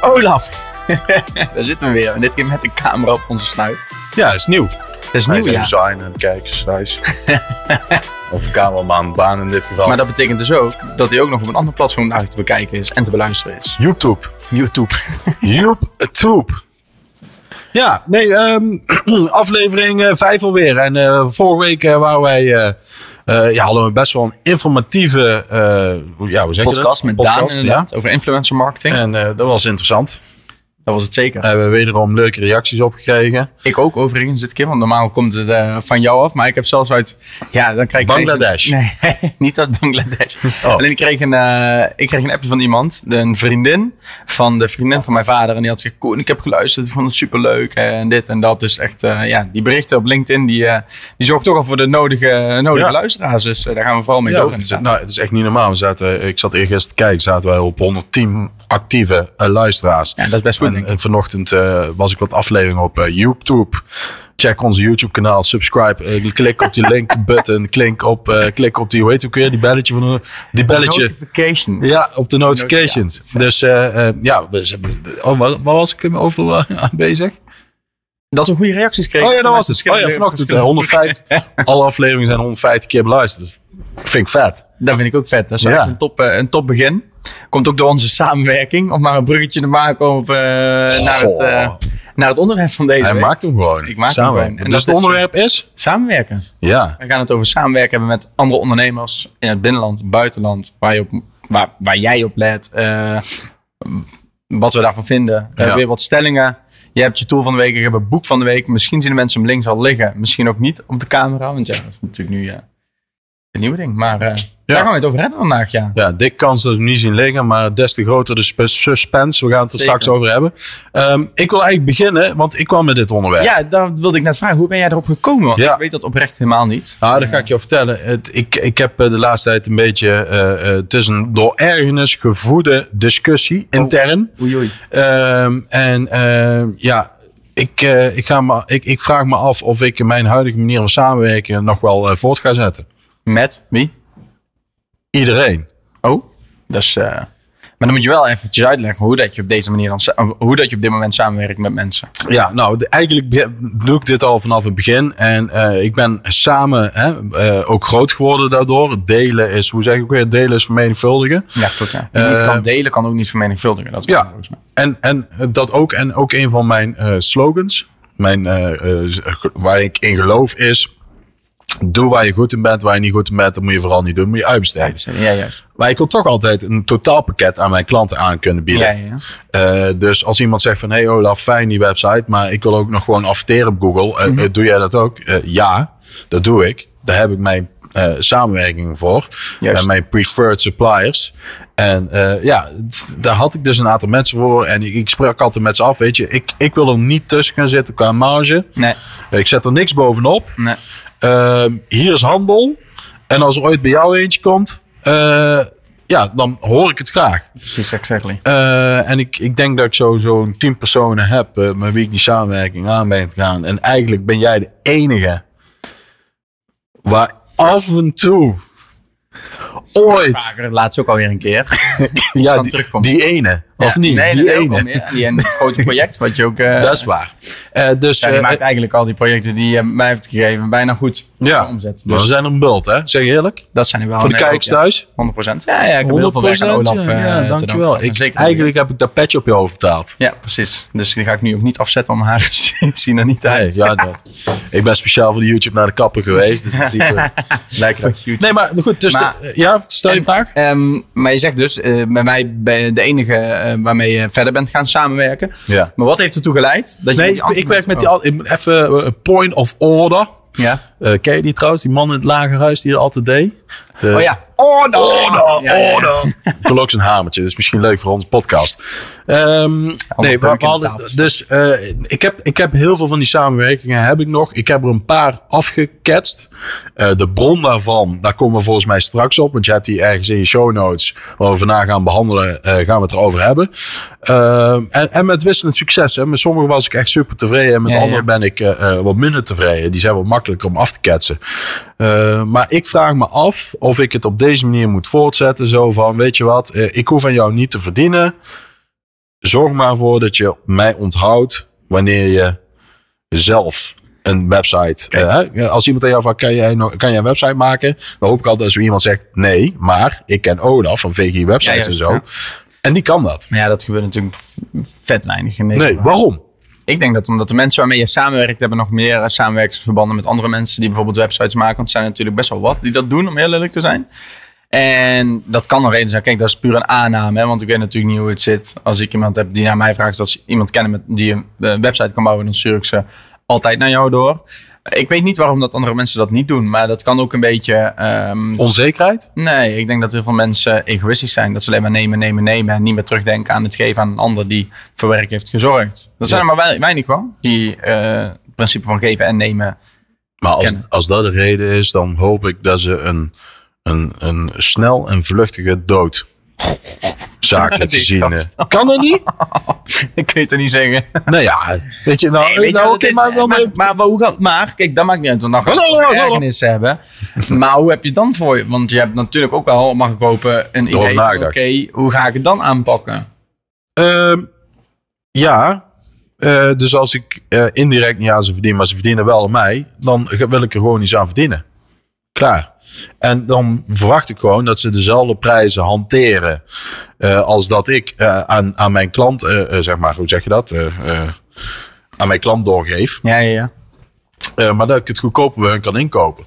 Olaf. Daar zitten we weer. En dit keer met een camera op onze snuit. Ja, dat is nieuw. Dat is nieuw, ja. design en kijkers thuis. of een cameraman, baan in dit geval. Maar dat betekent dus ook dat hij ook nog op een ander platform naar te bekijken is en te beluisteren is. YouTube. YouTube. YouTube. Ja, nee, ehm, aflevering 5 alweer. En eh, vorige week eh, waren wij, eh, eh, ja, hadden we best wel een informatieve, eh, ja, hoe zeg je Podcast dat? met Daan Podcast, inderdaad, over influencer marketing. En eh, dat was interessant. Dat was het zeker. Daar hebben we wederom leuke reacties op gekregen. ik ook overigens dit keer, want normaal komt het eh, van jou af. Maar ik heb zelfs uit, ja, dan krijg ik Bangladesh. Een, nee, niet uit Bangladesh. Oh. Alleen ik kreeg, een, eh, ik kreeg een appje van iemand, een vriendin van de vriendin van mijn vader. En die had gezegd, Koen, ik heb geluisterd, ik vond het superleuk en dit en dat. Dus echt, eh, ja, die berichten op LinkedIn, die, eh die zorgt toch al voor de nodige, nodige Ja. luisteraars. Dus daar gaan we vooral mee Ja, door. het, is, nou, het is echt niet normaal. We zaten, ik zat eergisteren te kijken, zaten wij op 110 actieve luisteraars. Ja, dat is best goed, En, vanochtend eh, was ik wat afleveringen op eh, YouTube. Check onze YouTube kanaal, subscribe, eh, klik op die link button, klik op, klik op die, hoe heet het ook weer, die belletje van de, die belletje. Notifications. Ja, op de notifications. Dus eh, ja, we, oh, waar, waar was ik over aan bezig? Dat we goede reacties kregen. Oh ja, dat was het. Oh ja, vanochtend eh, 150. Alle afleveringen zijn 150 keer beluisterd. Vind ik vet. Dat vind ik ook vet. Dat is Ja. echt een top, eh, een top begin. Komt ook door onze samenwerking. Om maar een bruggetje te maken op, eh, naar, het, naar het onderwerp van deze Hij week. maakt hem gewoon. Ik maak hem gewoon. En Dus dat het onderwerp is? Samenwerken. Ja. We gaan het over samenwerken hebben met andere ondernemers in het binnenland, buitenland. Waar, je op, waar, waar jij op let. wat we daarvan vinden. Ja. Weer wat stellingen. Je hebt je tool van de week, ik heb een boek van de week. Misschien zien de mensen hem links al liggen. Misschien ook niet op de camera. Want ja, dat is natuurlijk nu eh een nieuwe ding. Maar eh, daar gaan we het over hebben vandaag, ja. Ja, dik kans dat we hem niet zien liggen, maar des te groter de spe- suspense. We gaan het er Zeker. straks over hebben. Ehm, ik wil eigenlijk beginnen, want ik kwam met dit onderwerp. Ja, daar wilde ik net vragen. Hoe ben jij erop gekomen? Want Ja. ik weet dat oprecht helemaal niet. Nou, dat ga ik je vertellen. Het, ik, ik heb eh, de laatste tijd een beetje... eh, het is een door ergernis gevoede discussie, intern. Oei, oei. Ehm, en ehm, ja, ik, ik, ga me, ik, ik vraag me af of ik mijn huidige manier van samenwerken nog wel voort ga zetten. Met wie? Iedereen. Oh, dat is... eh, maar dan moet je wel eventjes uitleggen hoe dat je op deze manier dan... sa- Hoe dat je op dit moment samenwerkt met mensen. Ja, nou, de- eigenlijk doe ik dit al vanaf het begin. En eh, ik ben samen hè, eh, ook groot geworden daardoor. Delen is, hoe zeg ik ook weer, delen is vermenigvuldigen. Ja, goed. Ja. Niet Eh, kan delen, kan ook niet vermenigvuldigen. Dat is ja. volgens mij. En, en dat ook, en ook een van mijn eh, slogans, mijn, eh, eh, waar ik in geloof is... Doe waar je goed in bent, waar je niet goed in bent, dat moet je vooral niet doen. Moet je uitbesteden. Ja, juist. Maar ik wil toch altijd een totaalpakket aan mijn klanten aan kunnen bieden. Ja, ja. Eh, dus als iemand zegt van, hey Olaf, fijn die website, maar ik wil ook nog gewoon adverteren op Google. Eh, Mhm. eh, doe jij dat ook? Ja, dat doe ik. Daar heb ik mijn samenwerking voor. Juist. Mijn preferred suppliers. En ja, daar had ik dus een aantal mensen voor. En ik, ik sprak altijd met ze af, weet je. Ik, ik wil er niet tussen gaan zitten qua marge. Nee, Ik zet er niks bovenop. nee. Ehm, hier is handel. En als er ooit bij jou eentje komt, eh, ja, dan hoor ik het graag. Precies, exactly. Eh, en ik, ik denk dat ik zo zo'n tien personen heb eh, met wie ik die samenwerking aan ben gegaan. En eigenlijk ben jij de enige waar af en toe ooit laatst ook alweer een keer. ja, die ene, of Ja, niet? Nee, die nee, nee, ene. meer. Die en het grote project wat je ook... eh, Dat is waar. Eh, dus ja, die eh, maakt eigenlijk al die projecten die je mij heeft gegeven bijna goed ja, omzet. Dus we zijn een bult, hè? Zeg je eerlijk? dat zijn er wel. Voor de nee, kijkers thuis. 100%. Ja, ja, ik heb heel veel werk aan Olaf ja, dankjewel. Ik, Zeker. eigenlijk heb ik dat petje op je hoofd betaald. Ja, precies. Dus die ga ik nu ook niet afzetten, om haar zien er niet Nee, uit. ja, dat. Ik ben speciaal voor de YouTube naar de kapper geweest. Dus dat ziet er uit. Nee, maar goed. Dus Maar- de- ja, stel je vraag. ehm, maar je zegt dus, met mij ben je de enige waarmee je verder bent gaan samenwerken. Ja. Maar wat heeft ertoe geleid? Dat je Nee, die ik, ik werk met die mensen- al. Even eh, point of order. Ja. Eh, ken je die trouwens? Die man in het lagerhuis die er altijd deed? De- Oh ja. Order! Order, Ja, ja, ja. order. Ook zo'n hamertje, dus misschien leuk voor onze podcast. Ehm, nee, we, hadden, dus eh, ik, heb, ik heb heel veel van die samenwerkingen, heb ik nog. Ik heb er een paar afgeketst. Eh, de bron daarvan, daar komen we volgens mij straks op. Want je hebt die ergens in je show notes, waar we vandaag gaan behandelen, eh, gaan we het erover hebben. Ehm, en, en met wisselend succes. Hè. Met sommigen was ik echt super tevreden. En met Ja, ja. anderen ben ik eh, eh, wat minder tevreden. Die zijn wat makkelijker om af te ketsen. Eh, maar ik vraag me af of ik het op deze manier moet voortzetten. Zo van, weet je wat, eh, ik hoef aan jou niet te verdienen. zorg maar voor dat je mij onthoudt wanneer je zelf een website. Eh, als iemand aan jou vraagt, kan jij, nog- kan jij een website maken? Dan hoop ik altijd dat zo iemand zegt, nee, maar ik ken Olaf van VG Websites Ja, en zo. ja. En die kan dat. Maar ja, dat gebeurt natuurlijk vet weinig in Nee, waarom? Ik denk dat omdat de mensen waarmee je samenwerkt, hebben nog meer eh, samenwerkingsverbanden met andere mensen die bijvoorbeeld websites maken. Want er zijn natuurlijk best wel wat die dat doen, om heel eerlijk te zijn. En dat kan een reden zijn. Kijk, dat is puur een aanname. Hè? Want ik weet natuurlijk niet hoe het zit. Als ik iemand heb die naar mij vraagt ze iemand kennen met, die een eh, website kan bouwen, dan stuur ik ze altijd naar jou door. Ik weet niet waarom dat andere mensen dat niet doen. Maar dat kan ook een beetje ehm, Onzekerheid? Nee, ik denk dat heel veel mensen egoïstisch zijn. Dat ze alleen maar nemen, nemen, nemen. En niet meer terugdenken aan het geven aan een ander die voor werk heeft gezorgd. Dat zijn Ja. er maar wei- weinig hoor. Die eh, het principe van geven en nemen. Maar als, Kennen. als dat de reden is, dan hoop ik dat ze een, een, een snel en vluchtige dood zakelijk gezien. gast. eh. Kan dat niet? ik weet het niet zeggen. Nou ja, weet je, nou, Nee, weet je nou, maar dan... maar, maar, hoe gaat, maar kijk, dat maakt niet uit. Want dan ga je Hallo, hallo, hallo. ergernis hebben. Maar hoe heb je het dan voor je? Want je hebt natuurlijk ook al, mag ik hopen, een idee oké, hoe ga ik het dan aanpakken? Ehm, ja, eh, dus als ik eh, indirect niet aan ze verdien, maar ze verdienen wel aan mij, dan wil ik er gewoon iets aan verdienen. Klaar. En dan verwacht ik gewoon dat ze dezelfde prijzen hanteren eh, als dat ik eh, aan, aan mijn klant, eh, zeg maar, hoe zeg je dat? Aan mijn klant doorgeef. Ja, ja, ja. Maar dat ik het goedkoper bij hun kan inkopen.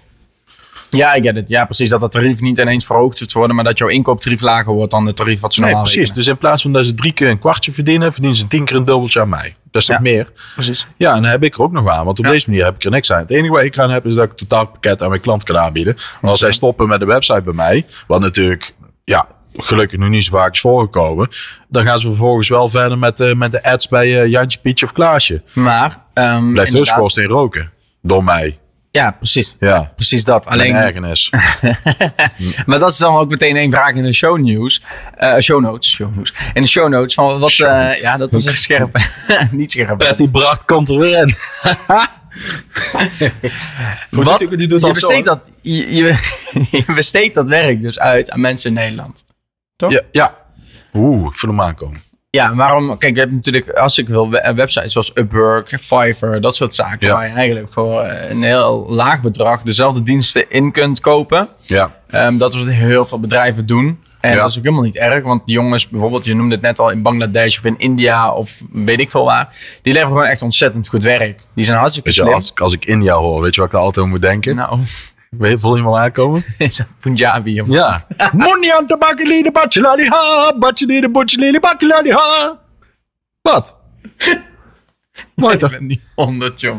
Ja, ik get het. Ja, precies. Dat dat tarief niet ineens verhoogd te worden, maar dat jouw inkooptarief lager wordt dan het tarief wat ze Nee, normaal precies. rekenen. Dus in plaats van dat ze drie keer een kwartje verdienen, verdienen ze tien keer een dubbeltje aan mij. Dat is toch Ja. meer? Precies. Ja, en dan heb ik er ook nog aan. Want op Ja. deze manier heb ik er niks aan. Het enige waar ik aan heb is dat ik een totaalpakket aan mijn klant kan aanbieden. Maar als zij stoppen met de website bij mij, wat natuurlijk ja, gelukkig nog niet zo vaak is voorgekomen, dan gaan ze vervolgens wel verder met, eh, met de ads bij eh, Jantje, Pietje of Klaasje. Maar, ehm Blijft dus kosten in roken. Door mij. Ja, precies. Ja. Precies dat. Alleen ergernis. maar dat is dan ook meteen één vraag in de show news. Eh, show notes. Show news. In de show notes van wat. Notes. ja, dat was echt scherp. niet scherp. Betty Bracht komt er weer in. Wat? die- die doet je, zo, besteedt dat, je, je, je besteedt dat werk dus uit aan mensen in Nederland. Ja, ja. Oeh, ik voel hem aankomen. Ja, waarom? Kijk, je hebt natuurlijk, als ik wil, we- websites zoals Upwork, Fiverr, dat soort zaken. Ja. Waar je eigenlijk voor eh, een heel laag bedrag dezelfde diensten in kunt kopen. Ja. Ehm, dat is wat heel veel bedrijven doen. En Ja. dat is ook helemaal niet erg. Want die jongens, bijvoorbeeld, je noemde het net al in Bangladesh of in India of weet ik veel waar. Die leveren gewoon echt ontzettend goed werk. Die zijn hartstikke Weet je, slim. als, als ik India hoor, weet je wat ik daar altijd moet denken? Nou, Weet voel je hem al aankomen? dat Punjabi of Ja. Money aan de bakkelide bachelali ha, bachelide bachelide bakkelali ha. Wat? Mooi Ik toch? ben niet honderd, joh.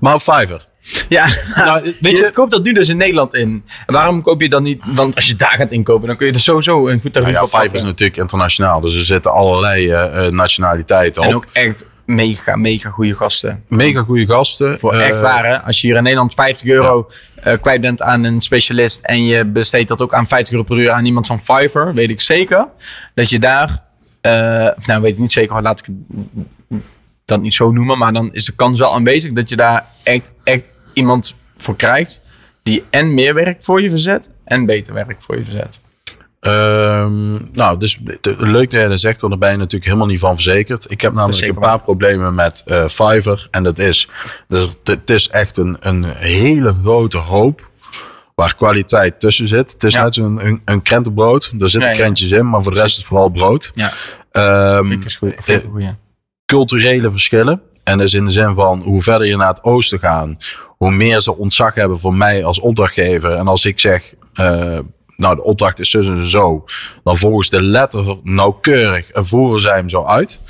Maar Fiverr. Ja, Nou, weet je, je- koopt dat nu dus in Nederland in. En waarom koop je dan niet? Want als je daar gaat inkopen, dan kun je er sowieso een goed tarief Nou ja, op Fiverr is natuurlijk internationaal, dus er zitten allerlei eh, eh, nationaliteiten op. En ook echt mega, mega goede gasten. Mega goede gasten. Voor Eh, echt waar, hè? Als je hier in Nederland 50 euro eh, kwijt bent aan een specialist en je besteedt dat ook aan 50 euro per uur aan iemand van Fiverr, weet ik zeker dat je daar, eh, of nou weet ik niet zeker, laat ik dat niet zo noemen, maar dan is de kans wel aanwezig dat je daar echt, echt iemand voor krijgt die en meer werk voor je verzet en beter werk voor je verzet. Ehm, nou, dus de- leuk dat je dat zegt, want daar ben je natuurlijk helemaal niet van verzekerd. Ik heb namelijk een paar problemen met eh Fiverr. En dat is, dus het, is echt een, een hele grote hoop waar kwaliteit tussen zit. Het is Ja. net een, een krentenbrood. Er zitten Ja, ja. krentjes in, maar voor de rest is het vooral brood. Ja, Ehm, ik goed. Ik culturele verschillen. En dat is in de zin van hoe verder je naar het oosten gaat, hoe meer ze ontzag hebben voor mij als opdrachtgever. En als ik zeg, eh, nou de opdracht is en zo, dan volgens de letter nauwkeurig en voeren zij hem zo uit.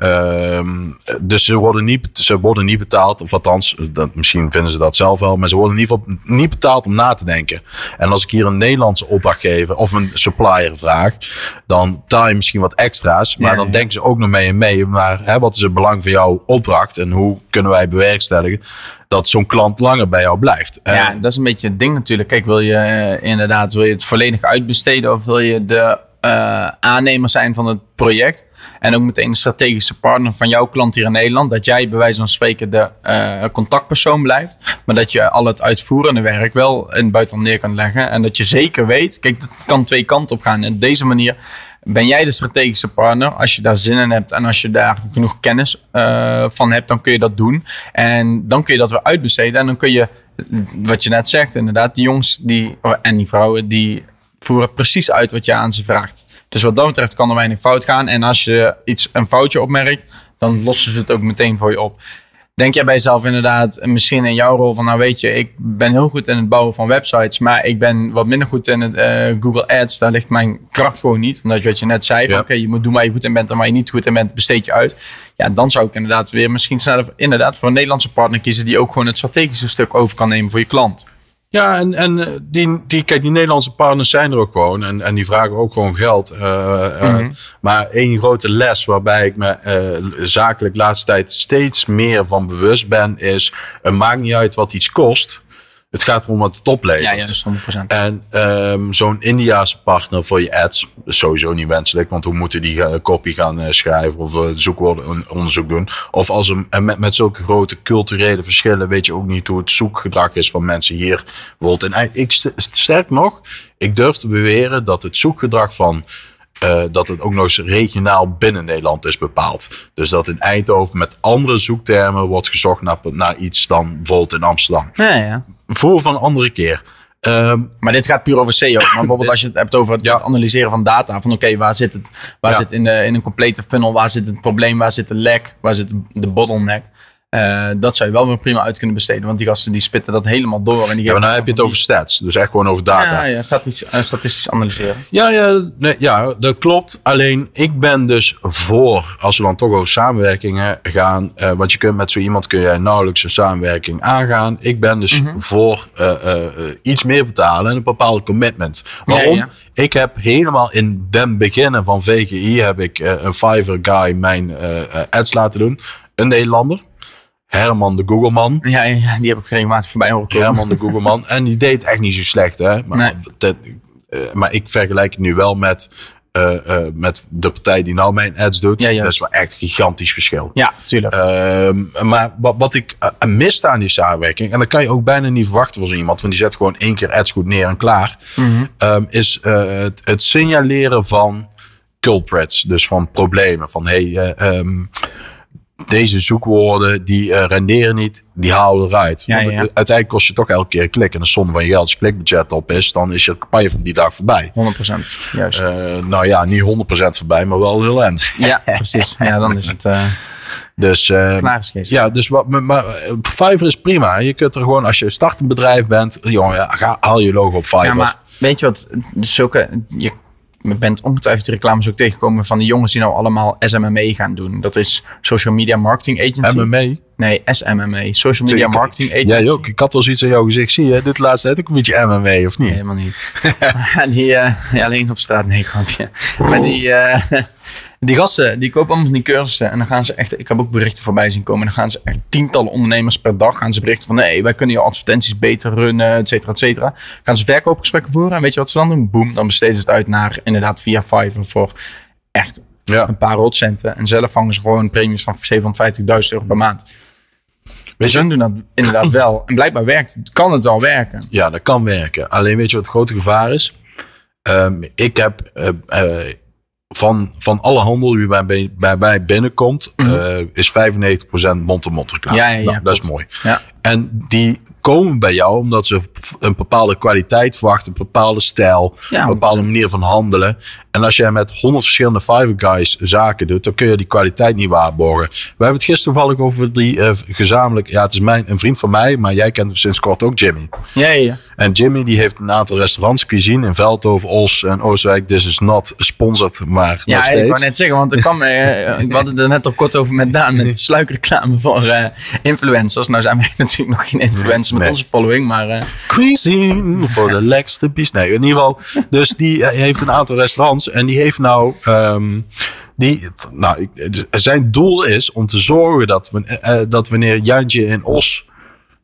Ehm, dus ze worden, niet, ze worden niet betaald, of althans, dat, misschien vinden ze dat zelf wel, maar ze worden in ieder geval niet betaald om na te denken. En als ik hier een Nederlandse opdrachtgever of een supplier vraag, dan betaal je misschien wat extra's, maar Ja, dan ja. denken ze ook nog mee en mee. Maar hè, wat is het belang van jouw opdracht en hoe kunnen wij bewerkstelligen dat zo'n klant langer bij jou blijft? Ja, dat is een beetje het ding natuurlijk. Kijk, wil je eh, inderdaad wil je het volledig uitbesteden of wil je de eh, aannemer zijn van het project. En ook meteen een strategische partner van jouw klant hier in Nederland. Dat jij bij wijze van spreken de eh, contactpersoon blijft. Maar dat je al het uitvoerende werk wel in het buitenland neer kan leggen. En dat je zeker weet, kijk, dat kan twee kanten op gaan. En op deze manier ben jij de strategische partner. Als je daar zin in hebt en als je daar genoeg kennis uh, van hebt, dan kun je dat doen. En dan kun je dat weer uitbesteden. En dan kun je, wat je net zegt, inderdaad, die jongens die, en die vrouwen, die voeren precies uit wat je aan ze vraagt. Dus wat dat betreft kan er weinig fout gaan. En als je iets, een foutje opmerkt, dan lossen ze het ook meteen voor je op. Denk jij bij jezelf inderdaad, misschien in jouw rol van, nou weet je, ik ben heel goed in het bouwen van websites, maar ik ben wat minder goed in het uh, Google Ads. Daar ligt mijn kracht gewoon niet. Omdat je wat je net zei, ja. oké, je moet doen waar je goed in bent en waar je niet goed in bent, besteed je uit. Ja, dan zou ik inderdaad weer misschien sneller inderdaad voor een Nederlandse partner kiezen die ook gewoon het strategische stuk over kan nemen voor je klant. Ja, en, en eh, die, die, kijk, die Nederlandse partners zijn er ook gewoon. En, en die vragen ook gewoon geld. Uh, uh, mm -hmm. Maar één grote les waarbij ik me uh, zakelijk laatste tijd steeds meer van bewust ben, is: het maakt niet uit wat iets kost. Het gaat erom wat het oplevert. Ja, ja, dat is 100%. En um, zo'n Indiaanse partner voor je ads is sowieso niet wenselijk. Want hoe moeten die uh, copy gaan uh, schrijven of uh, zoekwoorden onderzoek doen? Of als een, met, met zulke grote culturele verschillen weet je ook niet hoe het zoekgedrag is van mensen hier. Bijvoorbeeld. En ik, sterk nog, ik durf te beweren dat het zoekgedrag van uh, dat het ook nog eens regionaal binnen Nederland is bepaald. Dus dat in Eindhoven met andere zoektermen wordt gezocht naar, naar iets dan bijvoorbeeld in Amsterdam. Ja, ja. Voor van een andere keer. Um, maar dit gaat puur over SEO. Maar bijvoorbeeld als je het hebt over het, ja. analyseren van data. Van oké, okay, waar zit het? Waar ja. zit in, de, in een complete funnel? Waar zit het probleem? Waar zit de lek? Waar zit de bottleneck? Uh, dat zou je wel weer prima uit kunnen besteden. Want die gasten die spitten dat helemaal door. En die ja, maar dan heb je het over stats. Dus echt gewoon over data. Ja, ja statistisch, uh, statistisch analyseren. Ja, ja, nee, ja, dat klopt. Alleen ik ben dus voor, als we dan toch over samenwerkingen gaan. Uh, want je kunt met zo iemand kun je nauwelijks een samenwerking aangaan. Ik ben dus mm -hmm. voor iets meer betalen en een bepaalde commitment. Waarom? Ja, ja. Ik heb helemaal in den beginnen van VGI heb ik een Fiverr guy mijn ads laten doen. Een Nederlander. Herman de Googleman. Ja, ja, die heb ik regelmatig voorbij horen komen. Herman de Googleman. en die deed echt niet zo slecht, hè. Maar, nee. te, uh, maar ik vergelijk het nu wel met, uh, uh, met de partij die nou mijn ads doet. Ja, ja. Dat is wel echt een gigantisch verschil. Ja, tuurlijk. Ehm, maar wat, wat ik miste aan die samenwerking, en dat kan je ook bijna niet verwachten van iemand, want die zet gewoon één keer ads goed neer en klaar, mm -hmm. um, is het, het, signaleren van culprits. Dus van problemen. Van hey, um, deze zoekwoorden die uh, renderen niet, die halen eruit. Ja, Want ja. uiteindelijk kost je toch elke keer een klik. En de zonde van je geld, als je klikbudget op is, dan is je campagne van die dag voorbij. 100%, juist. Uh, nou ja, niet 100% voorbij, maar wel heel eind. Ja, precies. Ja, dan is het... Uh... Dus, uh, ja, dus wat, maar, Fiverr is prima. Je kunt er gewoon, als je start een bedrijf bent, jongen, ja, ga, haal je logo op Fiverr. Ja, maar weet je wat, zulke, je bent ongetwijfeld de reclames ook tegengekomen van de jongens die nou allemaal SMME gaan doen. Dat is Social Media Marketing Agency. MME? Nee, SMME. Social Media ik, Marketing Agency. Ja, ook. Ik had wel zoiets aan jouw gezicht. Zie je, dit laatste tijd ook een beetje MME, of niet? Nee, helemaal niet. die, uh, ja, alleen op straat, nee, grapje. maar die... Uh, die gasten, die kopen allemaal van die cursussen. En dan gaan ze echt, ik heb ook berichten voorbij zien komen. En dan gaan ze echt tientallen ondernemers per dag gaan ze berichten van... nee, wij kunnen je advertenties beter runnen, et cetera, et cetera. Gaan ze verkoopgesprekken voeren. En weet je wat ze dan doen? Boom, dan besteden ze het uit naar inderdaad via Fiverr voor echt ja. een paar rotcenten. En zelf vangen ze gewoon premies van 750.000 euro per maand. Dus hun doen dat inderdaad wel. En blijkbaar werkt, kan het wel werken. Ja, dat kan werken. Alleen weet je wat het grote gevaar is? Um, ik heb... Uh, uh, van, van alle handel die bij, bij mij binnenkomt, mm -hmm. uh, is 95% mond-to-mond reclame. Ja, ja, ja, nou, dat is mooi. Ja. En die komen bij jou omdat ze een bepaalde kwaliteit verwachten, een bepaalde stijl, ja, een bepaalde manier van handelen. En als jij met honderd verschillende Fiverr Guys zaken doet, dan kun je die kwaliteit niet waarborgen. We hebben het gisteren toevallig over die uh, gezamenlijk, ja, het is mijn, een vriend van mij, maar jij kent hem sinds kort ook, Jimmy. Ja, ja. En Jimmy die heeft een aantal restaurants cuisine in Veldhoven, Os en Oostwijk. This is not sponsored, maar ja, nog steeds. ik wou net zeggen, want ik kwam, uh, ik had het er net al kort over met Daan, met sluikreclame voor uh, influencers. Nou zijn wij natuurlijk nog geen influencers met Nee. onze following, maar Cuisine voor de lekkerste bies. Nee, in ieder geval. Dus die eh, heeft een aantal restaurants. En die heeft nou. Um, die, nou, zijn doel is om te zorgen dat, we, uh, dat wanneer Jantje in Os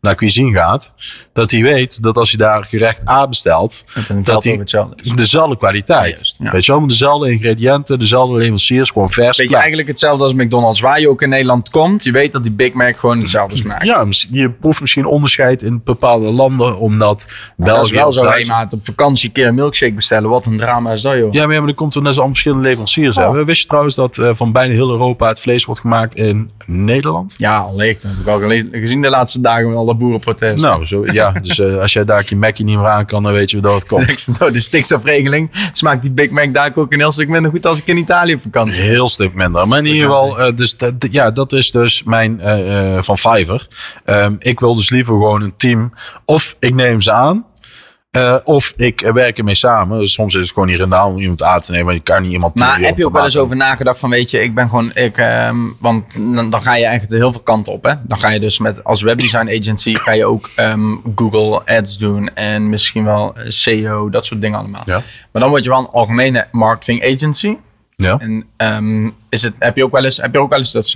naar cuisine gaat. Dat hij weet dat als hij daar gerecht A bestelt, Dat is. dezelfde kwaliteit. Juist, ja. Weet je wel, dezelfde ingrediënten, dezelfde leveranciers, gewoon vers. Weet je, eigenlijk hetzelfde als McDonald's. Waar je ook in Nederland komt, je weet dat die Big Mac gewoon hetzelfde smaakt. Ja, je proeft misschien onderscheid in bepaalde landen, omdat dat is België... wel zo. Maat, op vakantie een keer een milkshake bestellen. Wat een drama is dat, joh. Ja, maar, ja, maar dan komt er net zo verschillende leveranciers Oh. hebben. Wist je trouwens dat eh, van bijna heel Europa het vlees wordt gemaakt in Nederland? Ja, allicht. Dat heb ik al gezien de laatste dagen met al dat boerenprotest. Nou, zo, ja. Dus eh, als jij daar je Mackie niet meer aan kan, dan weet je dat het komt. Door de stikstofregeling smaakt die Big Mac daar ook een heel stuk minder goed als ik in Italië op vakantie. Heel stuk minder. Maar in ieder geval, eh, dus dat, ja, dat is dus mijn eh, van Fiverr. Ehm, ik wil dus liever gewoon een team. Of ik neem ze aan. Eh, of ik eh, werk ermee samen. Soms is het gewoon niet rendaal om iemand aan te nemen. Want je kan niet iemand Maar uur heb je ook wel eens over nagedacht van, weet je, ik ben gewoon, ik, ehm, want dan, dan ga je eigenlijk heel veel kanten op, hè. Dan ga je dus met, als webdesign agency, ga je ook ehm, Google Ads doen en misschien wel eh, SEO, dat soort dingen allemaal. Ja. Maar dan word je wel een algemene marketing agency. Ja. En ehm, is het, heb je ook wel eens, heb je ook wel eens, dat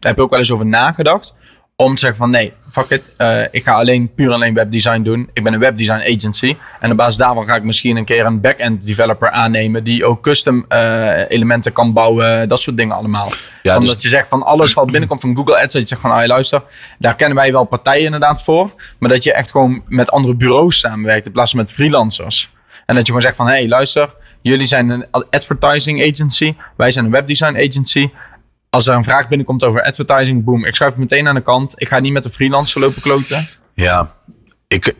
heb je ook wel eens over nagedacht om te zeggen van nee, fuck it, eh, ik ga alleen puur alleen webdesign doen. Ik ben een webdesign agency en op basis daarvan ga ik misschien een keer een back-end developer aannemen die ook custom eh, elementen kan bouwen, dat soort dingen allemaal. Ja, van dus- je zegt van alles wat binnenkomt van Google Ads, dat je zegt van, ah, luister, daar kennen wij wel partijen inderdaad voor, maar dat je echt gewoon met andere bureaus samenwerkt in plaats van met freelancers. En dat je gewoon zegt van, hé, hey, luister, jullie zijn een advertising agency, wij zijn een webdesign agency. Als er een vraag binnenkomt over advertising, boom, ik schuif het meteen aan de kant. Ik ga niet met de freelancer lopen kloten. Ja, ik,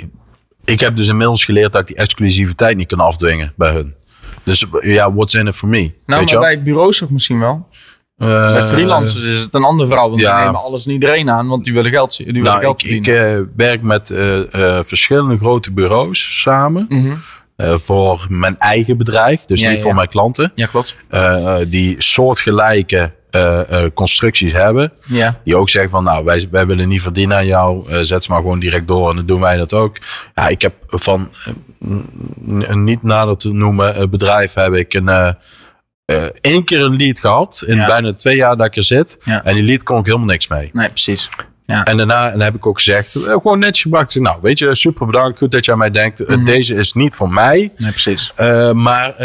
ik heb dus inmiddels geleerd dat ik die exclusiviteit niet kan afdwingen bij hun. Dus ja, what's in it for me? Nou, Weet maar bij bureaus ook misschien wel. Eh, Bij freelancers is het een ander verhaal, want ja. die nemen alles en iedereen aan, want die willen geld, die willen Nou, geld ik, ik verdienen. eh, werk met eh, verschillende grote bureaus samen. Mhm. voor mijn eigen bedrijf, dus Ja, niet ja, voor mijn klanten. Ja, klopt. die soortgelijke eh, eh, constructies hebben. Ja. Die ook zeggen van, nou, wij, wij willen niet verdienen aan jou. eh, zet ze maar gewoon direct door en dan doen wij dat ook. Ja, ik heb van een niet nader te noemen bedrijf heb ik een... één keer een lead gehad in Ja. bijna twee jaar dat ik er zit. Ja. En die lead kon ik helemaal niks mee. Nee, precies. Ja. En daarna en heb ik ook gezegd, eh, gewoon netjes gebracht. Nou, weet je, super bedankt. Goed dat je aan mij denkt. Eh, Mhm. Deze is niet voor mij. Nee, precies. Eh, maar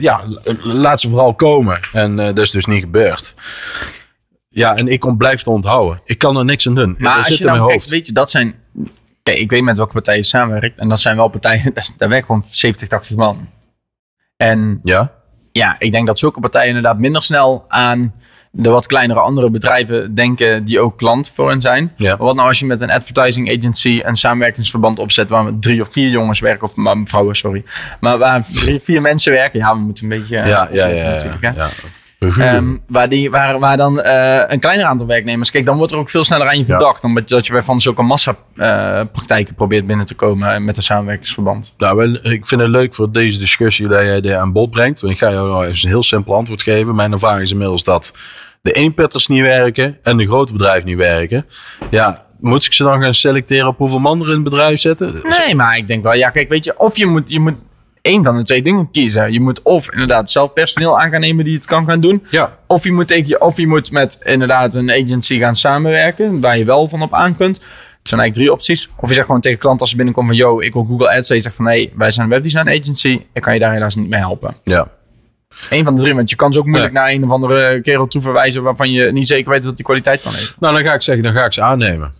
ja, laat ze vooral komen. En dat is dus niet gebeurd. Ja, en ik blijf te onthouden. Ik kan er niks aan doen. Maar dat als zit je nou kijkt, weet je, dat zijn... Kijk, ik weet met welke partijen je samenwerkt. En dat zijn wel partijen, daar werken gewoon 70, 80 man. En Ja? ja, ik denk dat zulke partijen inderdaad minder snel aan de wat kleinere andere bedrijven denken die ook klant voor hen zijn. Ja. Wat nou als je met een advertising agency een samenwerkingsverband opzet waar drie of vier jongens werken, of maar vrouwen, sorry. Maar waar drie, vier mensen werken, ja, we moeten een beetje... eh, Ja, ja, ja. ja. Ehm, waar, die, waar, waar dan eh, een kleiner aantal werknemers. Kijk, dan wordt er ook veel sneller aan je Ja. verdacht. Omdat je, dat je bij van zulke massapraktijken probeert binnen te komen eh, met een samenwerkingsverband. Nou, ik vind het leuk voor deze discussie dat jij dit aan bod brengt. Want ik ga jou nou even een heel simpel antwoord geven. Mijn ervaring is inmiddels dat de eenpitters niet werken en de grote bedrijven niet werken. Ja, moet ik ze dan gaan selecteren op hoeveel man er in het bedrijf zitten? Nee, maar ik denk wel, ja, kijk, weet je, of je moet, je moet één van de twee dingen kiezen. Je moet of inderdaad zelf personeel aan gaan nemen die het kan gaan doen. Ja, Of je moet, tegen je, of je moet met inderdaad een agency gaan samenwerken, waar je wel van op aan kunt. Het zijn eigenlijk drie opties. Of je zegt gewoon tegen klanten als ze binnenkomen van, yo, ik wil Google Ads. En je zegt van, nee, wij zijn een webdesign agency. Ik kan je daar helaas niet mee helpen. ja. Eén van de drie, want je kan ze ook moeilijk naar een of andere kerel toe verwijzen waarvan je niet zeker weet dat die kwaliteit kan heeft. Nou, dan ga ik zeggen, dan ga ik ze aannemen.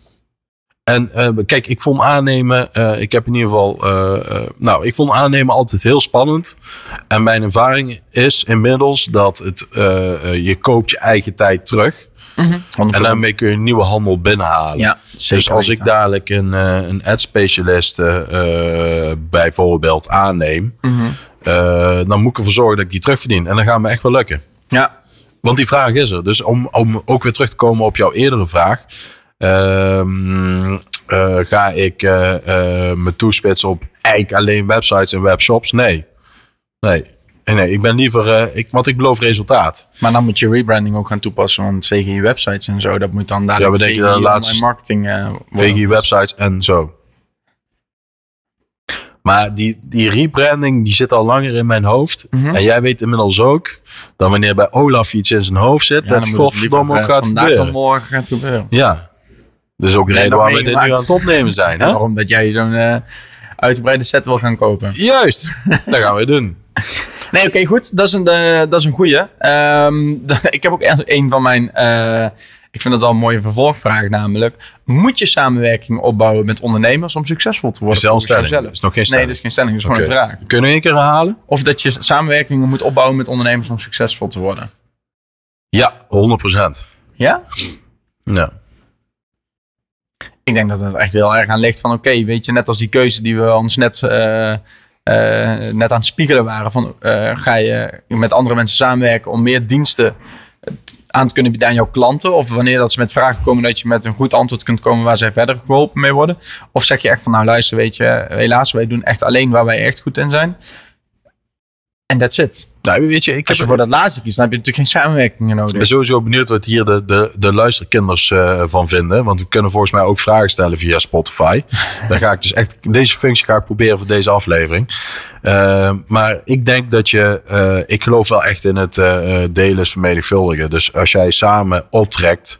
En eh, kijk, ik vond aannemen, eh, ik heb in ieder geval, eh, nou, ik vond aannemen altijd heel spannend. En mijn ervaring is inmiddels dat het, je koopt je eigen tijd terug. En daarmee kun je een nieuwe handel binnenhalen. ja, dus als ik dadelijk een, een ad specialist eh, bijvoorbeeld aanneem, Mhm. dan moet ik ervoor zorgen dat ik die terugverdien. En dan gaat me echt wel lukken. Ja, Want die vraag is er. Dus om, om ook weer terug te komen op jouw eerdere vraag. Ehm, eh, ga ik eh, eh, me toespitsen op eigenlijk alleen websites en webshops? Nee. Nee. Nee, nee, ik ben liever, ik, want ik beloof resultaat. maar dan moet je rebranding ook gaan toepassen, want VGI websites en zo, dat moet dan daar Ja, we denken de laatste- marketing. VGI websites en zo. Maar die, die rebranding die zit al langer in mijn hoofd. Mhm. En jij weet inmiddels ook dat wanneer bij Olaf iets in zijn hoofd zit, Ja, dat het godverdomme ook gaat vandaag gebeuren. of morgen gaat gebeuren. Ja. Dat is ook de Nee, reden waarom we dit nu aan het opnemen zijn. Hè? Waarom dat jij zo'n eh, uitgebreide set wil gaan kopen. Juist, dat gaan we doen. Nee, oké, goed. Dat is een, eh, dat is een goeie. Ehm, ik heb ook een van mijn... eh, ik vind dat wel een mooie vervolgvraag namelijk. Moet je samenwerking opbouwen met ondernemers om succesvol te worden? Zelfs volgens stelling. jouzelf? is nog geen Nee, stelling. dat is geen stelling. Dat is gewoon een vraag. Kunnen we één keer herhalen? Of dat je samenwerkingen moet opbouwen met ondernemers om succesvol te worden. Ja, 100%. Ja? Ja. Ik denk dat het echt heel erg aan ligt van... Oké, weet je, net als die keuze die we ons net, eh, eh, net aan het spiegelen waren. Van, eh, ga je met andere mensen samenwerken om meer diensten aan te kunnen bieden aan jouw klanten? Of wanneer dat ze met vragen komen dat je met een goed antwoord kunt komen waar zij verder geholpen mee worden? Of zeg je echt van nou luister weet je, helaas wij doen echt alleen waar wij echt goed in zijn. En that's it. Nou, weet je, ik Als je voor dat laatste kiest, dan heb je natuurlijk geen samenwerking ik nodig. ben sowieso benieuwd wat hier de, de, de luisterkinders eh, van vinden. Want we kunnen volgens mij ook vragen stellen via Spotify. Dan ga ik dus echt, deze functie ga ik proberen voor deze aflevering. Eh, maar ik denk dat je, eh, ik geloof wel echt in het delen is vermenigvuldigen. Dus als jij samen optrekt,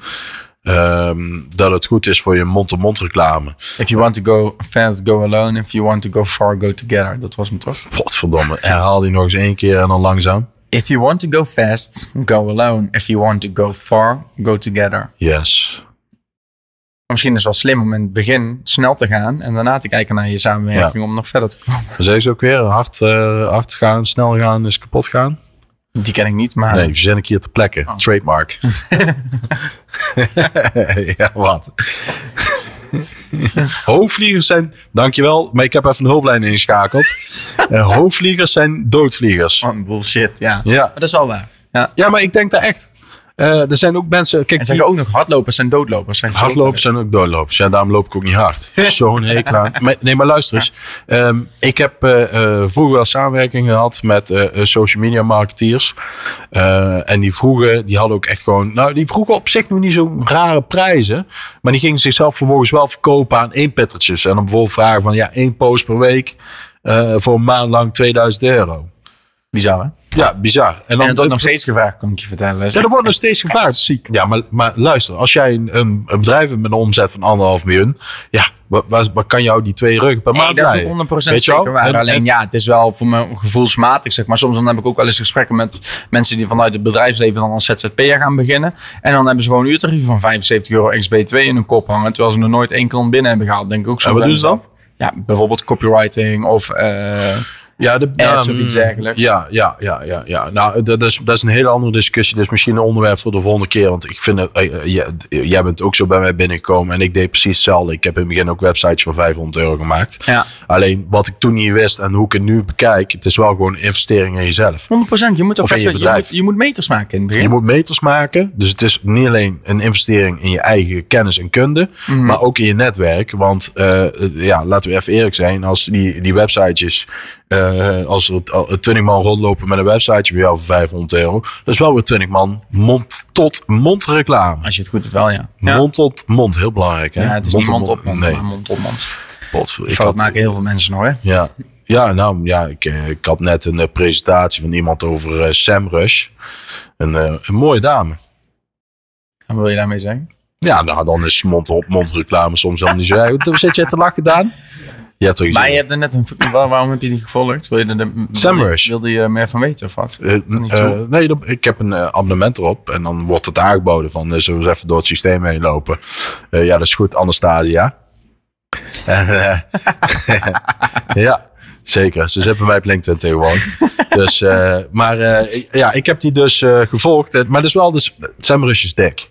ehm, dat het goed is voor je mond-to-mond reclame. If you want to go fast, go alone. If you want to go far, go together. Dat was hem toch? Potverdomme, herhaal die nog eens één keer en dan langzaam. If you want to go fast, go alone. If you want to go far, go together. Yes. Misschien is het wel slim om in het begin snel te gaan en daarna te kijken naar je samenwerking om nog verder te komen. Zeg ze ook weer, hard, eh, hard gaan, snel gaan is kapot gaan. Die ken ik niet, maar Nee, verzin ik hier ter plekke. Oh. Trademark. ja, wat? hoofdvliegers zijn, dankjewel, maar ik heb even een hulplijn ingeschakeld. Eh, hoofdvliegers zijn doodvliegers. Oh, bullshit, ja. Ja. Maar dat is wel waar. Ja. ja, maar ik denk dat echt. Eh, er zijn ook mensen, kijk, En die zeggen ook nog hardlopers en doodlopers. Hardlopers zijn ook doodlopers. Ja, daarom loop ik ook niet hard. Zo'n hekel aan. Nee, maar luister eens. Ehm, ik heb eh, eh, vroeger wel samenwerking gehad met social media marketeers. En die vroegen, die hadden ook echt gewoon... Nou, die vroegen op zich nog niet zo'n rare prijzen. Maar die gingen zichzelf vervolgens wel verkopen aan eenpittertjes. En dan bijvoorbeeld vragen van, ja, één post per week... voor een maand lang 2000 euro. Bizar, hè? Ja, bizar. En En dan dat wordt nog steeds gevraagd, kan ik je vertellen. Dat ja, er echt- wordt nog steeds gevraagd. Ziek. Ja, maar, maar luister, als jij een, een, een bedrijf hebt met een omzet van anderhalf miljoen, ja, wat, kan jou die twee ruggen per Nee, maand dat is leiden? ook 100% Weet je wel? zeker waar. En- Alleen en- ja, het is wel voor me gevoelsmatig, zeg maar. Soms dan heb ik ook wel eens gesprekken met mensen die vanuit het bedrijfsleven dan als ZZP'er gaan beginnen. En dan hebben ze gewoon een uurtarief van 75 euro ex-BTW in hun kop hangen. Terwijl ze nog nooit één klant binnen hebben gehaald. Denk ik ook zo. En wat doen ze dan? Ja, bijvoorbeeld copywriting of... eh, Ja, de, ads ja, of iets dergelijks. Ja, ja, ja, ja, ja. Nou, dat is, dat is een hele andere discussie. Dat is misschien een onderwerp voor de volgende keer. Want ik vind het, eh, eh, jij- jij bent ook zo bij mij binnengekomen. En ik deed precies hetzelfde. Ik heb in het begin ook websites voor 500 euro gemaakt. ja, 100%. Alleen wat ik toen niet wist en hoe ik het nu bekijk. Het is wel gewoon een investering in jezelf. Je moet, ook Of in echt- je moet, je moet meters maken in het begin. Je moet meters maken. Dus het is niet alleen een investering in je eigen kennis en kunde. Mhm. Maar ook in je netwerk. Want eh, ja, laten we even eerlijk zijn. Als die, die websitejes. Eh, als er al 20 man rondlopen met een websiteje bij jou voor 500 euro. Dat is wel weer 20 man mond tot mond reclame. Als je het goed doet wel, ja. Ja, Mond tot mond, heel belangrijk. Hè? ja het is Mond niet tot mond op mond, Nee, maar mond op mond. Die ik had, maken heel veel mensen hè. ja, ja, nou ja, ik, eh, ik had net een eh, presentatie van iemand over Sam Rush. Een, een mooie dame. Wat wil je daarmee zeggen? Ja, nou, dan is mond-op-mond reclame soms helemaal niet zo erg. Zit je te lachen, Daan? Ja, toch Maar je hebt er net een... waar- Waarom heb je die gevolgd? Wil je er de, Sam wilde- je er meer van weten of wat? Eh, eh, nee, dan- ik heb een eh, abonnement erop. En dan wordt het aangeboden van, eh, zullen we eens even door het systeem heen lopen? Eh, ja, dat is goed, Anastasia. En, eh, ja, zeker. Ze zitten bij mij op LinkedIn tegenwoordig. dus, eh, maar eh, ik- ja, ik heb die dus eh, gevolgd. Eh, Maar dat is wel, dus, Sam Rush is dik.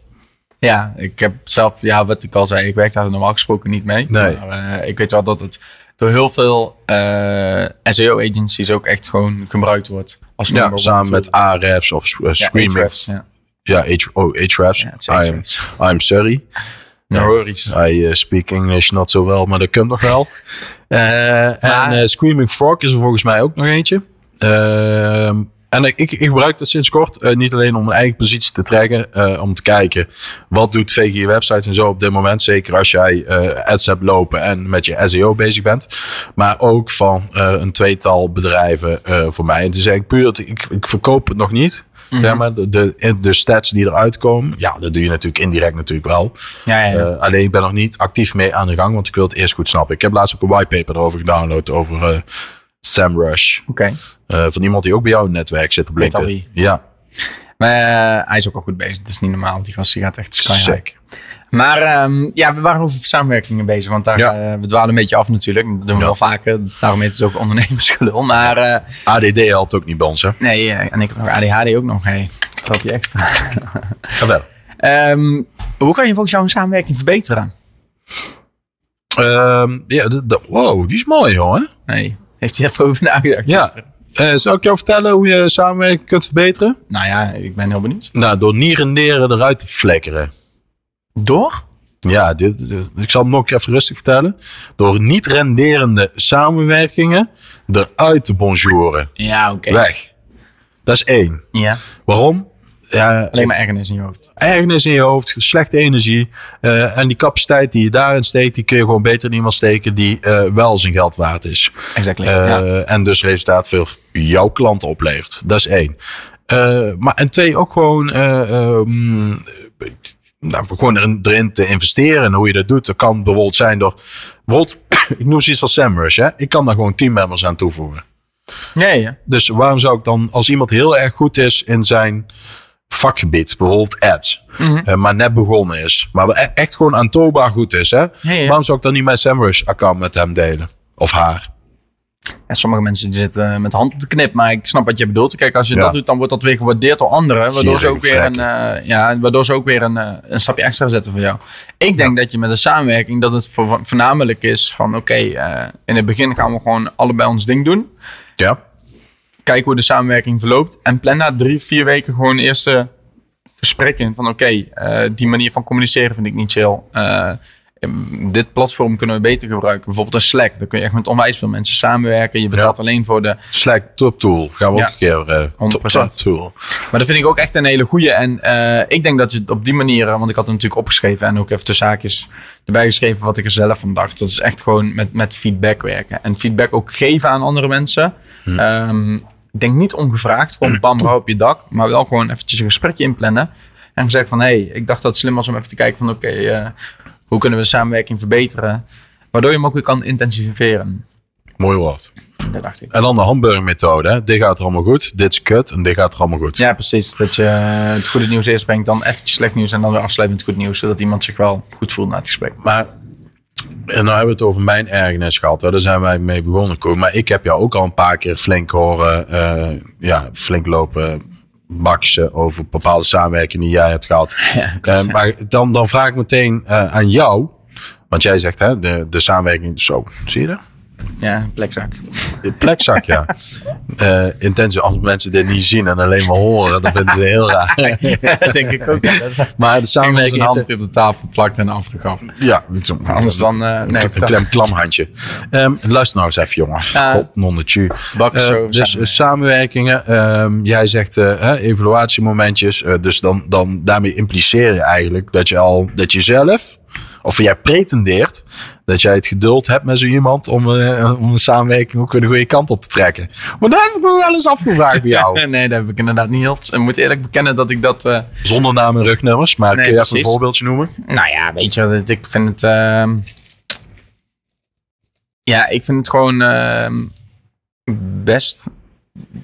Ja, ik heb zelf, ja, wat ik al zei, ik werk daar normaal gesproken niet mee. Nee. Maar, eh, ik weet wel dat het door heel veel eh, SEO-agencies ook echt gewoon gebruikt wordt. Als Ja, samen met Ahrefs of uh, Ja, Screaming. Ja, Ja, H, oh, Ahrefs. ja, het is I, am, Ahrefs. I'm sorry. No. I uh, speak English not so well, maar dat kan nog wel. Eh, en eh, Screaming Frog is er volgens mij ook nog eentje. En ik, ik, ik gebruik dat sinds kort. eh, niet alleen om mijn eigen positie te trekken. eh, om te kijken wat doet VG websites en zo op dit moment. Zeker als jij eh, ads hebt lopen en met je SEO bezig bent. Maar ook van eh, een tweetal bedrijven eh, voor mij. En te zeggen puur, ik, ik verkoop het nog niet. Zeg maar, de, de, de stats die eruit komen. Ja, dat doe je natuurlijk indirect natuurlijk wel. Ja, ja, ja. Eh, alleen ik ben nog niet actief mee aan de gang, want ik wil het eerst goed snappen. Ik heb laatst ook een whitepaper erover gedownload over eh SEMrush. Oké. Eh, van iemand die ook bij jou in het netwerk zit op LinkedIn. Ja, Maar eh, hij is ook al goed bezig. Het is niet normaal. Die gast die gaat echt sky. Maar ehm, ja, we waren over samenwerkingen bezig. Want daar, Ja. eh, we dwalen een beetje af natuurlijk. Dat doen we Ja. wel vaker. Daarom heet het ook ondernemersgelul. Maar ADD helpt ook niet bij ons, hè? nee, en ik heb nog ADHD ook nog. Hey, dat die extra. Ga verder. Ehm, hoe kan je volgens jou een samenwerking verbeteren? Ehm, ja, de, de- wow, die is mooi, jongen. Nee, heeft hij even over nagedacht? Ja. gisteren? Eh zal ik jou vertellen hoe je samenwerking kunt verbeteren? Nou ja, ik ben heel benieuwd. Nou, door niet renderen eruit te flikkeren. Door? Ja, dit, dit- ik zal hem nog even rustig vertellen. Door niet renderende samenwerkingen eruit te bonjouren. Ja, oké. Weg. Dat is één. Ja, Waarom? Ja, alleen maar ergernis in je hoofd. ergernis in je hoofd, slechte energie. eh, en die capaciteit die je daarin steekt, die kun je gewoon beter in iemand steken die eh, wel zijn geld waard is. Exactly. Eh, ja. En dus resultaat voor jouw klanten oplevert. Dat is één. Maar en twee, ook gewoon, eh, ehm, nou, gewoon erin, erin te investeren. En hoe je dat doet, dat kan bijvoorbeeld zijn door, bijvoorbeeld, ik noem zoiets als SEMrush. Hè? Ik kan daar gewoon teammembers aan toevoegen. Ja. Dus waarom zou ik dan, als iemand heel erg goed is in zijn vakgebied, bijvoorbeeld ads, Mhm. eh, maar net begonnen is, maar wel e- echt gewoon aantoonbaar goed is, hè? Ja, ja. waarom zou ik dan niet mijn SEMrush-account met hem delen? Of haar? Ja, sommige mensen die zitten met de hand op de knip, maar ik snap wat je bedoelt. Kijk, als je Ja. dat doet, dan wordt dat weer gewaardeerd door anderen. Waardoor ze ook weer een, eh, ja, waardoor ze ook weer een, eh, een stapje extra zetten voor jou. Ik denk dat je met een samenwerking, dat het voor, voornamelijk is van oké, in het begin gaan we gewoon allebei ons ding doen. Ja. Kijken hoe de samenwerking verloopt. En plan na drie, vier weken gewoon eerste gesprekken in. Van oké, eh, die manier van communiceren vind ik niet chill. Eh, dit platform kunnen we beter gebruiken. Bijvoorbeeld een Slack. Daar kun je echt met onwijs veel mensen samenwerken. Je betaalt Ja. alleen voor de... Slack top tool. Gaan we Ja. ook een keer. eh, top, 100%. top tool. Maar dat vind ik ook echt een hele goeie. En ik denk dat je het op die manier... Want ik had het natuurlijk opgeschreven en ook even de zaakjes erbij geschreven wat ik er zelf van dacht. Dat is echt gewoon met, met feedback werken. En feedback ook geven aan andere mensen. Ehm, ik denk niet ongevraagd. Gewoon bam, rauw op je dak. Maar wel gewoon eventjes een gesprekje inplannen. En gezegd van... Hé, hey, ik dacht dat het slim was om even te kijken van... Oké, eh, hoe kunnen we de samenwerking verbeteren? Waardoor je hem ook weer kan intensiveren. Mooi woord. Dat dacht ik. En dan de hamburgermethode. Hè? Dit gaat er allemaal goed. Dit is kut. En dit gaat er allemaal goed. Ja, precies. Dat je het goede nieuws eerst brengt, dan eventjes slecht nieuws en dan weer afsluiten met goed nieuws. Zodat iemand zich wel goed voelt na het gesprek. Maar, en nou hebben we het over mijn ergernis gehad. Hè? Daar zijn wij mee begonnen. Koen. Maar ik heb jou ook al een paar keer flink horen. eh, ja, flink lopen baksen over bepaalde samenwerkingen die jij hebt gehad. Ja, Eh, maar dan, dan vraag ik meteen eh, aan jou. Want jij zegt hè, de, de samenwerking. Zo, zie je dat? Ja plekzak. De plekzak, ja. Eh intense, als mensen dit niet zien en alleen maar horen, dan vinden ze het heel raar. dat denk ik ook. Ja, dat is Maar de Samenwerking zijn hand op de tafel plakt en afgegaf. Ja, een- Anders dan... eh nee, een klem, klamhandje. Ehm, luister nou eens even, jongen. God, nonnetje. Bakken zo dus eh, samenwerkingen. ehm, jij zegt eh, hè, evaluatiemomentjes. eh, dus dan, dan daarmee impliceer je eigenlijk dat je al dat je zelf, of jij pretendeert dat jij het geduld hebt met zo iemand om, eh, om een samenwerking ook weer de goede kant op te trekken. Maar daar heb ik me wel eens afgevraagd bij jou. nee, dat heb ik inderdaad niet op. Ik moet eerlijk bekennen dat ik dat... eh, Zonder naam en rugnummers, maar Nee, kun je even een voorbeeldje noemen? nou ja, weet je wat, ik vind het... ehm, ja, ik vind het gewoon ehm, best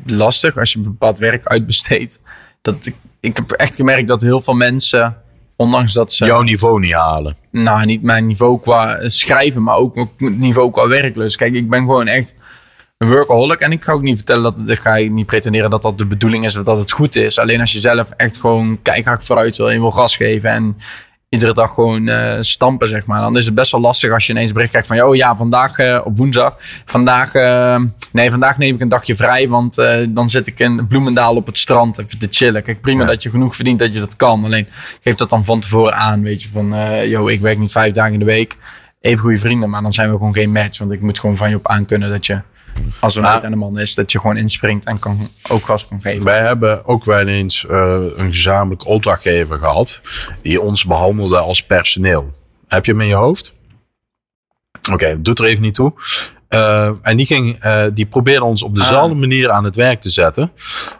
lastig als je bepaald werk uitbesteedt. Dat ik, ik heb echt gemerkt dat heel veel mensen, ondanks dat ze... Jouw niveau niet halen. nou, niet mijn niveau qua schrijven, maar ook mijn niveau qua werklust. Kijk, ik ben gewoon echt een workaholic. En ik ga ook niet vertellen dat, ik ga niet pretenderen dat dat de bedoeling is of dat het goed is. Alleen als je zelf echt gewoon keihard vooruit wil en je wil gas geven en iedere dag gewoon eh, stampen, zeg maar. Dan is het best wel lastig als je ineens een bericht krijgt van, oh ja, vandaag eh, op woensdag, vandaag, eh, nee, vandaag neem ik een dagje vrij, want dan zit ik in Bloemendaal op het strand even te chillen. Kijk, prima Ja. dat je genoeg verdient dat je dat kan. Alleen geef dat dan van tevoren aan, weet je, van, yo, ik werk niet vijf dagen in de week. Even goede vrienden, maar dan zijn we gewoon geen match. Want ik moet gewoon van je op aankunnen dat je, als er nooit aan de man is, dat je gewoon inspringt en kan, ook gas kan geven. Wij hebben ook wel eens eh, een gezamenlijk opdrachtgever gehad. Die ons behandelde als personeel. Heb je hem in je hoofd? Oké, doet er even niet toe. Eh, en die, ging, eh, die probeerde ons op dezelfde Ah. manier aan het werk te zetten.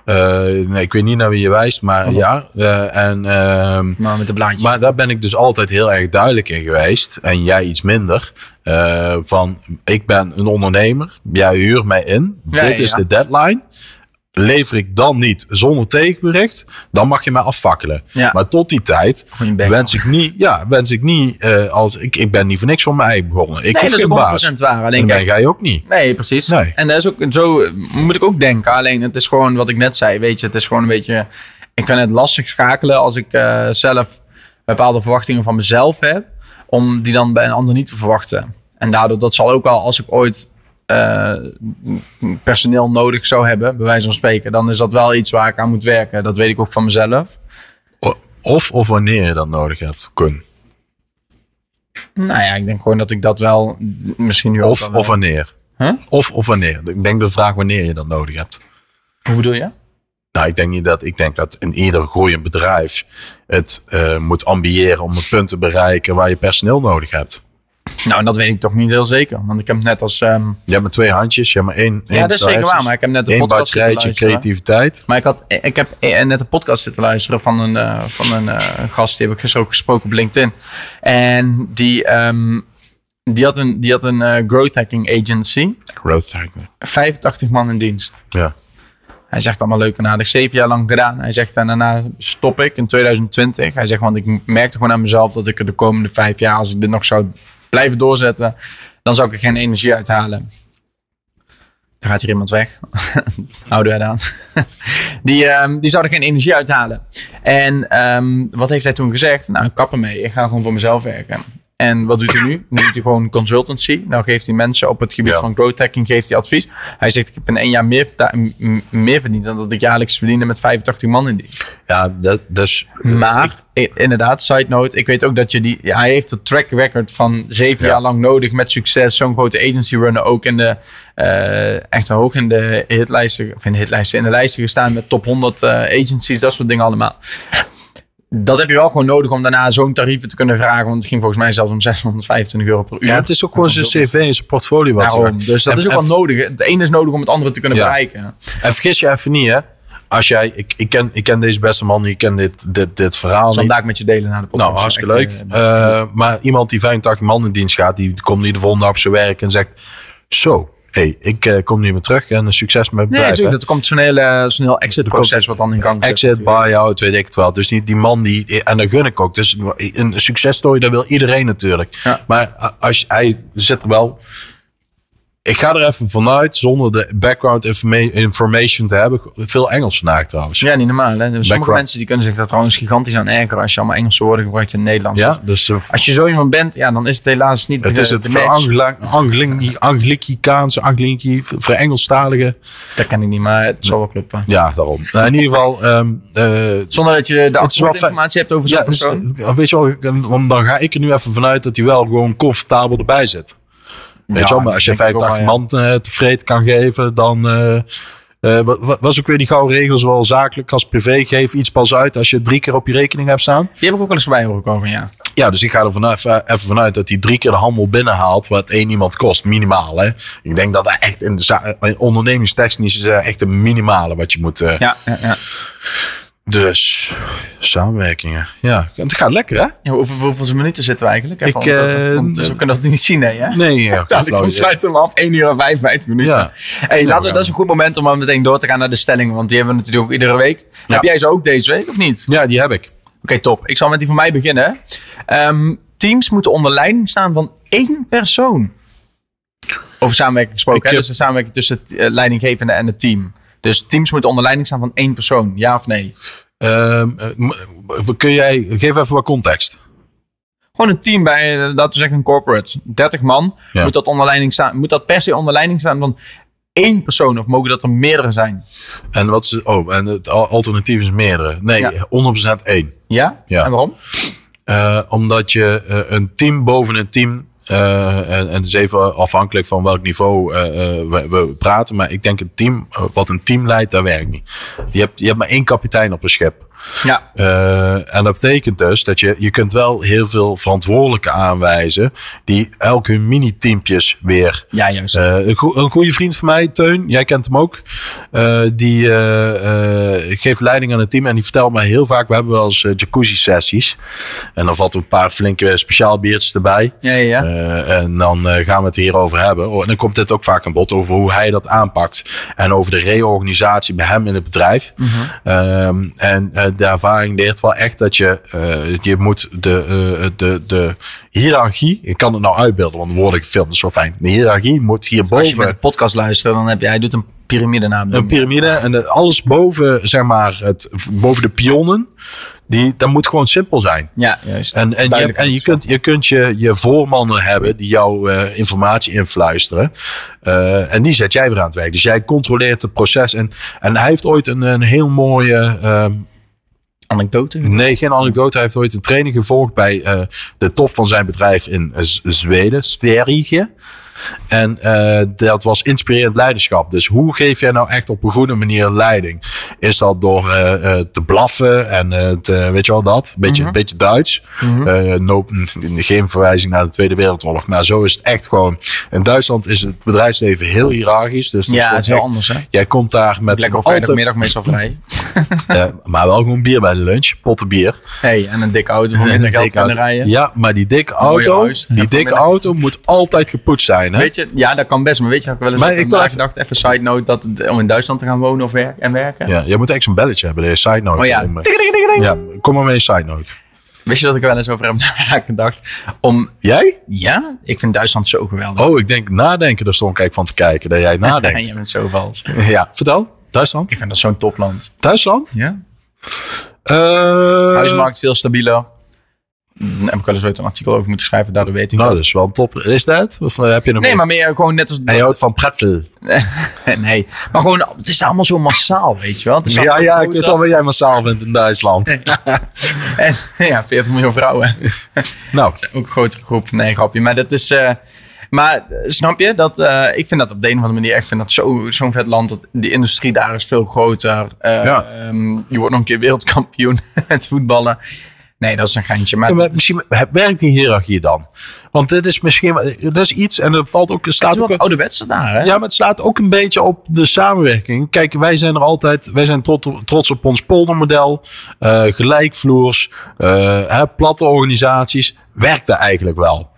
Nee, ik weet niet naar wie je wijst, maar Oh. ja. En, ehm, Maar met de blaadjes. maar daar ben ik dus altijd heel erg duidelijk in geweest. En jij iets minder. Van, ik ben een ondernemer. Jij huurt mij in. Ja, Dit is ja. de deadline. Lever ik dan niet zonder tegenbericht, dan mag je mij afvakkelen. Ja. Maar tot die tijd je wens ik niet, ja, wens ik niet eh, als ik, ik ben niet voor niks voor mij begonnen. Ik nee, hoef geen baas. 100% waar. Alleen En ben kijk, jij ook niet. Nee, precies. Nee. En dat is ook, zo moet ik ook denken. Alleen het is gewoon wat ik net zei. Weet je, het is gewoon een beetje. Ik vind het lastig schakelen als ik eh, zelf bepaalde verwachtingen van mezelf heb. Om die dan bij een ander niet te verwachten. En daardoor, dat zal ook wel als ik ooit eh, personeel nodig zou hebben, bij wijze van spreken, dan is dat wel iets waar ik aan moet werken. Dat weet ik ook van mezelf. Of, of wanneer je dat nodig hebt, kun. Nou ja, ik denk gewoon dat ik dat wel misschien nu Of, of wanneer. Huh? Of, of wanneer. Ik denk de vraag wanneer je dat nodig hebt. Hoe bedoel je? Nou, ik denk niet dat. Ik denk dat in ieder groeiend bedrijf het eh, moet ambiëren om een punt te bereiken waar je personeel nodig hebt. Nou, en dat weet ik toch niet heel zeker. Want ik heb net als. ehm, Je hebt maar twee handjes, je hebt maar één. ja, dat is zeker waar. Maar ik heb net de Eén podcast zitten luisteren. creativiteit. Maar ik, had, ik heb eh, net een podcast zitten luisteren van een, eh, van een eh, gast. Die heb ik gisteren ook gesproken op LinkedIn. En die, ehm, die had een, die had een eh, growth hacking agency. Growth hacking. 85 man in dienst. Ja. Hij zegt allemaal leuk en aardig. Zeven jaar lang gedaan. Hij zegt en daarna stop ik in 2020. Hij zegt, want ik merkte gewoon aan mezelf dat ik er de komende vijf jaar, als ik dit nog zou blijven doorzetten, dan zou ik er geen energie uithalen. Dan gaat hier iemand weg. Houden wij aan. die, ehm, die zou er geen energie uithalen. En ehm, wat heeft hij toen gezegd? Nou, ik kap ermee. Ik ga gewoon voor mezelf werken. En wat doet hij nu? Nu doet hij gewoon consultancy. Nou geeft hij mensen op het gebied Ja. van growth hacking geeft hij advies. Hij zegt, ik heb in één jaar meer, meer verdiend dan dat ik jaarlijks verdiende met 85 man in dienst. Ja, dat, dus. Maar i- inderdaad, side note, ik weet ook dat je die. ja, hij heeft een track record van zeven Ja. jaar lang nodig met succes. Zo'n grote agency runner ook in de eh, echt hoog in de hitlijsten, of in de hitlijsten, in de lijsten gestaan met top 100 eh, agencies, dat soort dingen allemaal. Dat heb je wel gewoon nodig om daarna zo'n tarieven te kunnen vragen. Want het ging volgens mij zelfs om 625 euro per uur. Ja, het is ook gewoon zijn cv en zijn portfolio wat Daarom. Dus dat En- is ook en- wel nodig. Het ene is nodig om het andere te kunnen Ja. bereiken. En vergis je even niet, hè. Als jij, ik, ik, ken, ik ken deze beste man, ik ken dit, dit, dit verhaal niet. Vandaag met je delen naar de podcast. Nou, hartstikke leuk. Eh, Eh, maar iemand die 85 man in dienst gaat, die komt niet de volgende dag op zijn werk en zegt: Zo, hey, ik eh, kom nu weer terug en een succes met het Nee, bedrijf. natuurlijk. Dat komt zo'n hele, zo'n heel exit-proces wat dan in gang zit. Exit, buy-out, weet ik het wel. Dus die, die man, die, en dat gun ik ook. Dus een successtory, dat wil iedereen natuurlijk. Ja. Maar als hij zit er wel. Ik ga er even vanuit, zonder de background informa- information te hebben. Veel Engels vandaag trouwens. Ja, niet normaal. Hè? Sommige Background. mensen die kunnen zich daar trouwens gigantisch aan ergeren als je allemaal Engelse woorden gebruikt in het Nederlands. Ja, Dus dus eh, als je zo iemand bent, ja, dan is het helaas niet het de, is het de match. Anglikaanse, Anglinki, voor Engelstalige. Dat ken ik niet, maar het zal wel kloppen. Ja, daarom. Nou, in ieder geval. ehm, eh, Zonder dat je de achtergrondinformatie hebt over zo'n ja, dus, persoon. eh, weet je wel, want dan ga ik er nu even vanuit dat hij wel gewoon comfortabel erbij zit. Weet Ja, je maar als je denk ik ook 85 wel, ja. man eh, tevreden kan geven, dan. eh eh, was ook weer die gouden regel, zowel zakelijk als privé. Geef iets pas uit als je drie keer op je rekening hebt staan. Die heb ik ook wel eens voorbij horen komen, ja. Ja, dus ik ga er vanuit, even vanuit dat hij drie keer de handel binnenhaalt. wat één iemand kost. Minimaal, hè? Ik denk dat dat echt in, de in ondernemingstechnisch is echt een minimale wat je moet. Ja, ja, ja. Dus samenwerkingen. Ja, het gaat lekker, hè? ja hoeveel, hoeveel minuten zitten we eigenlijk? Ik, dus we kunnen dat niet zien, hè? Nee, ja, geen ik sluit hem af. 1 uur en 55 minuten. Ja. Hey, laten we, dat is een goed moment om meteen door te gaan naar de stellingen. Want die hebben we natuurlijk ook iedere week. Heb jij ze ook deze week of niet? Ja, die heb ik. Oké, top. Ik zal met die van mij beginnen. Ehm, teams moeten onder leiding staan van één persoon. Over samenwerking gesproken. Hè? Dus de samenwerking tussen het eh, leidinggevende en het team. Dus teams moeten onder leiding staan van één persoon. Ja of nee? Ehm, eh, kun jij, geef even wat context. Gewoon een team bij, laten we zeggen, een corporate. 30 man. Ja. Moet, dat onder leiding staan, moet dat per se onder leiding staan van één persoon? Of mogen dat er meerdere zijn? En wat is, oh, en het al- alternatief is meerdere. Nee, Ja. 100% één. Ja? Ja. En waarom? Eh, omdat je eh, een team boven een team. Eh, en, en is even afhankelijk van welk niveau eh, eh, we, we praten. Maar ik denk een team, wat een team leidt, dat werkt niet. Je hebt, je hebt maar één kapitein op een schip. Ja. Uh, en dat betekent dus dat je, je kunt wel heel veel verantwoordelijke aanwijzen die elke hun mini-teampjes weer. Ja, juist. Uh, een, go een goede vriend van mij, Teun, jij kent hem ook. Uh, die geeft leiding aan het team en die vertelt mij heel vaak, we hebben wel eens jacuzzi-sessies. En dan valt een paar flinke speciaal biertjes erbij. Ja, ja. en dan gaan we het hierover hebben. Oh, en dan komt dit ook vaak aan bod over hoe hij dat aanpakt. En over de reorganisatie bij hem in het bedrijf. Mm -hmm. en de ervaring leert wel echt dat je, uh, je moet de, uh, de, de hiërarchie, ik kan het nou uitbeelden, want woorden gefilmd is zo fijn. De hiërarchie moet hierboven. Als je de podcast luistert, dan heb je, hij doet een piramide naam. Een piramide en de, alles boven, zeg maar, het, boven de pionnen. Die, dat moet gewoon simpel zijn. Ja, juist. En, en, je, en je, kunt, je kunt je, je voormannen hebben die jou uh, informatie influisteren. Uh, en die zet jij weer aan het werk. Dus jij controleert het proces. En, en hij heeft ooit een, een heel mooie. Uh, anekdote? Nee, geen anekdote. Hij heeft ooit een training gevolgd bij uh, de top van zijn bedrijf in Zweden, Sverige. En uh, dat was inspirerend leiderschap. Dus hoe geef jij nou echt op een goede manier leiding? Is dat door uh, uh, te blaffen en te, weet je wel dat? Beetje, mm -hmm. beetje Duits. Mm -hmm. no, geen verwijzing naar de Tweede Wereldoorlog. Maar zo is het echt gewoon. In Duitsland is het bedrijfsleven heel hiërarchisch. Dus ja, het is heel anders hè? Jij komt daar met... Lekker op vrijdagmiddag meestal vrij. maar wel gewoon bier bij de lunch. Potten bier. hey, en een dikke auto voor minder geld kunnen rijden. Ja, maar die dikke auto, die dikke auto moet altijd gepoetst zijn. Hè? Weet je, ja, dat kan best. Maar weet je, ik wel eens maar ik wel gedacht, even side note, dat het, om in Duitsland te gaan wonen of werken en werken. Ja, je moet echt zo'n belletje hebben, de side note. Oh ja. Om, ja, kom maar mee, side note. Wist je dat ik wel eens over heb gedacht? Om, jij? Ja, ik vind Duitsland zo geweldig. Oh, ik denk nadenken, daar stond ik van te kijken, dat jij nadenkt. je bent zo vals. Ja, vertel. Duitsland? Ik vind dat zo'n topland. Duitsland? Ja. Uh, Huismarkt veel stabieler. Daar heb ik wel eens ooit een artikel over moeten schrijven, daardoor weet ik Nou, dat is wel een top. Is dat? Of heb je nog Nee, maar meer gewoon net als... Je houdt van pretzel. nee, maar gewoon, het is allemaal zo massaal, weet je wel. Het ja, ja, ik weet wel wat jij massaal vindt in Duitsland. en, ja, 40 miljoen vrouwen. nou. Ook een grotere groep. Nee, grapje. Maar dat is... Uh, maar snap je dat? Uh, ik vind dat op de een of andere manier. Ik vind dat zo'n zo vet land. Dat die industrie daar is veel groter. Uh, ja. um, je wordt nog een keer wereldkampioen met voetballen. Nee, dat is een geintje. Maar, ja, maar misschien werkt die hiërarchie dan. Want dit is misschien dat is iets en er valt ook. Staat het is ook ouderwetse daar, hè? Ja, maar het slaat ook een beetje op de samenwerking. Kijk, wij zijn er altijd. Wij zijn trots, trots op ons poldermodel. Uh, gelijkvloers. Uh, hè, platte organisaties. Werkt er eigenlijk wel.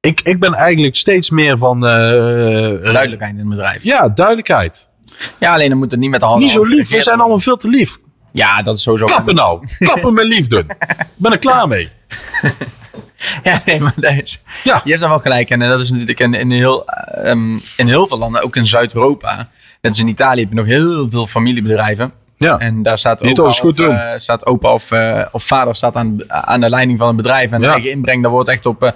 Ik, ik ben eigenlijk steeds meer van. Uh, duidelijkheid in het bedrijf. Ja, duidelijkheid. Ja, alleen dan moet het niet met de handen. Niet zo lief. We zijn allemaal veel te lief. Ja, dat is sowieso. Kappen nou. Kappen met liefde. Ik ben er klaar mee. ja, nee, maar dat is, ja. je hebt dan wel gelijk. En dat is natuurlijk in, in, heel, um, in heel veel landen, ook in Zuid-Europa. Net als in Italië heb je nog heel veel familiebedrijven. Ja. En daar staat opa, goed of, doen. uh, staat opa of, uh, of vader staat aan, aan de leiding van een bedrijf. En de eigen inbreng, daar wordt echt op, uh,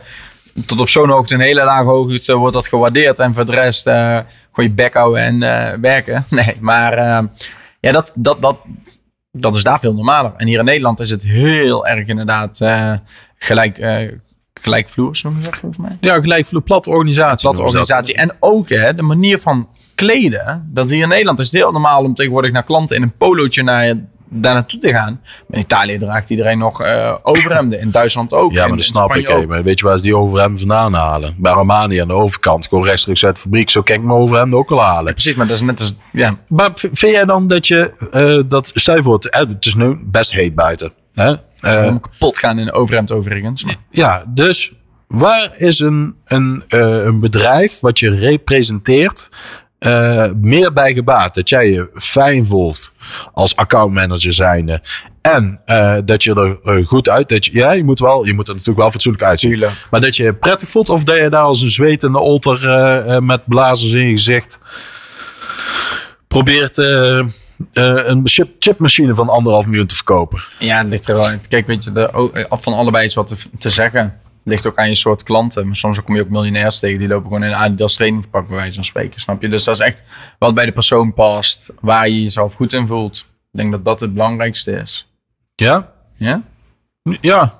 tot op zo'n hoogte, een hele lage hoogte, wordt dat gewaardeerd. En voor de rest gewoon je bek houden en werken. Nee, maar ja, dat, dat, dat, dat is daar veel normaler. En hier in Nederland is het heel erg inderdaad uh, gelijk, uh, gelijkvloers, noem je dat volgens mij? Ja, gelijk voor de platte organisatie. Platte organisatie. En ook hè, de manier van kleden. Dat hier in Nederland is het heel normaal om tegenwoordig naar klanten in een polootje naar, daar naartoe te gaan. Maar in Italië draagt iedereen nog uh, overhemden. In Duitsland ook. Ja, maar in, dat snap ik. Hey, maar weet je waar ze die overhemden vandaan halen? Bij Armani aan de overkant. Gewoon rechtstreeks uit de fabriek. Zo kan ik mijn overhemden ook al halen. Precies, maar dat is net als... Ja. Maar vind jij dan dat je... Uh, dat, stel je voor, het, het is nu best heet buiten. Hè? Uh, kapot gaan in een overhemd overigens. Maar. Ja, dus waar is een, een, een bedrijf wat je representeert... Uh, meer bij gebaat. Dat jij je fijn voelt als accountmanager zijnde. En uh, dat je er uh, goed uit... Dat je, ja, je moet, wel, je moet er natuurlijk wel fatsoenlijk uitzien. Tuurlijk. Maar dat je je prettig voelt... of dat je daar als een zwetende olter met blazers in je gezicht... probeert een chip, chipmachine van anderhalf miljoen te verkopen. Ja, dat ligt er wel in. Kijk, weet je, de, af van allebei is wat te, te zeggen ligt ook aan je soort klanten. Maar soms kom je ook miljonairs tegen. Die lopen gewoon in een Adidas trainingpak bij wijze van spreken. Snap je? Dus dat is echt wat bij de persoon past. Waar je jezelf goed in voelt. Ik denk dat dat het belangrijkste is. Ja? Ja? Ja.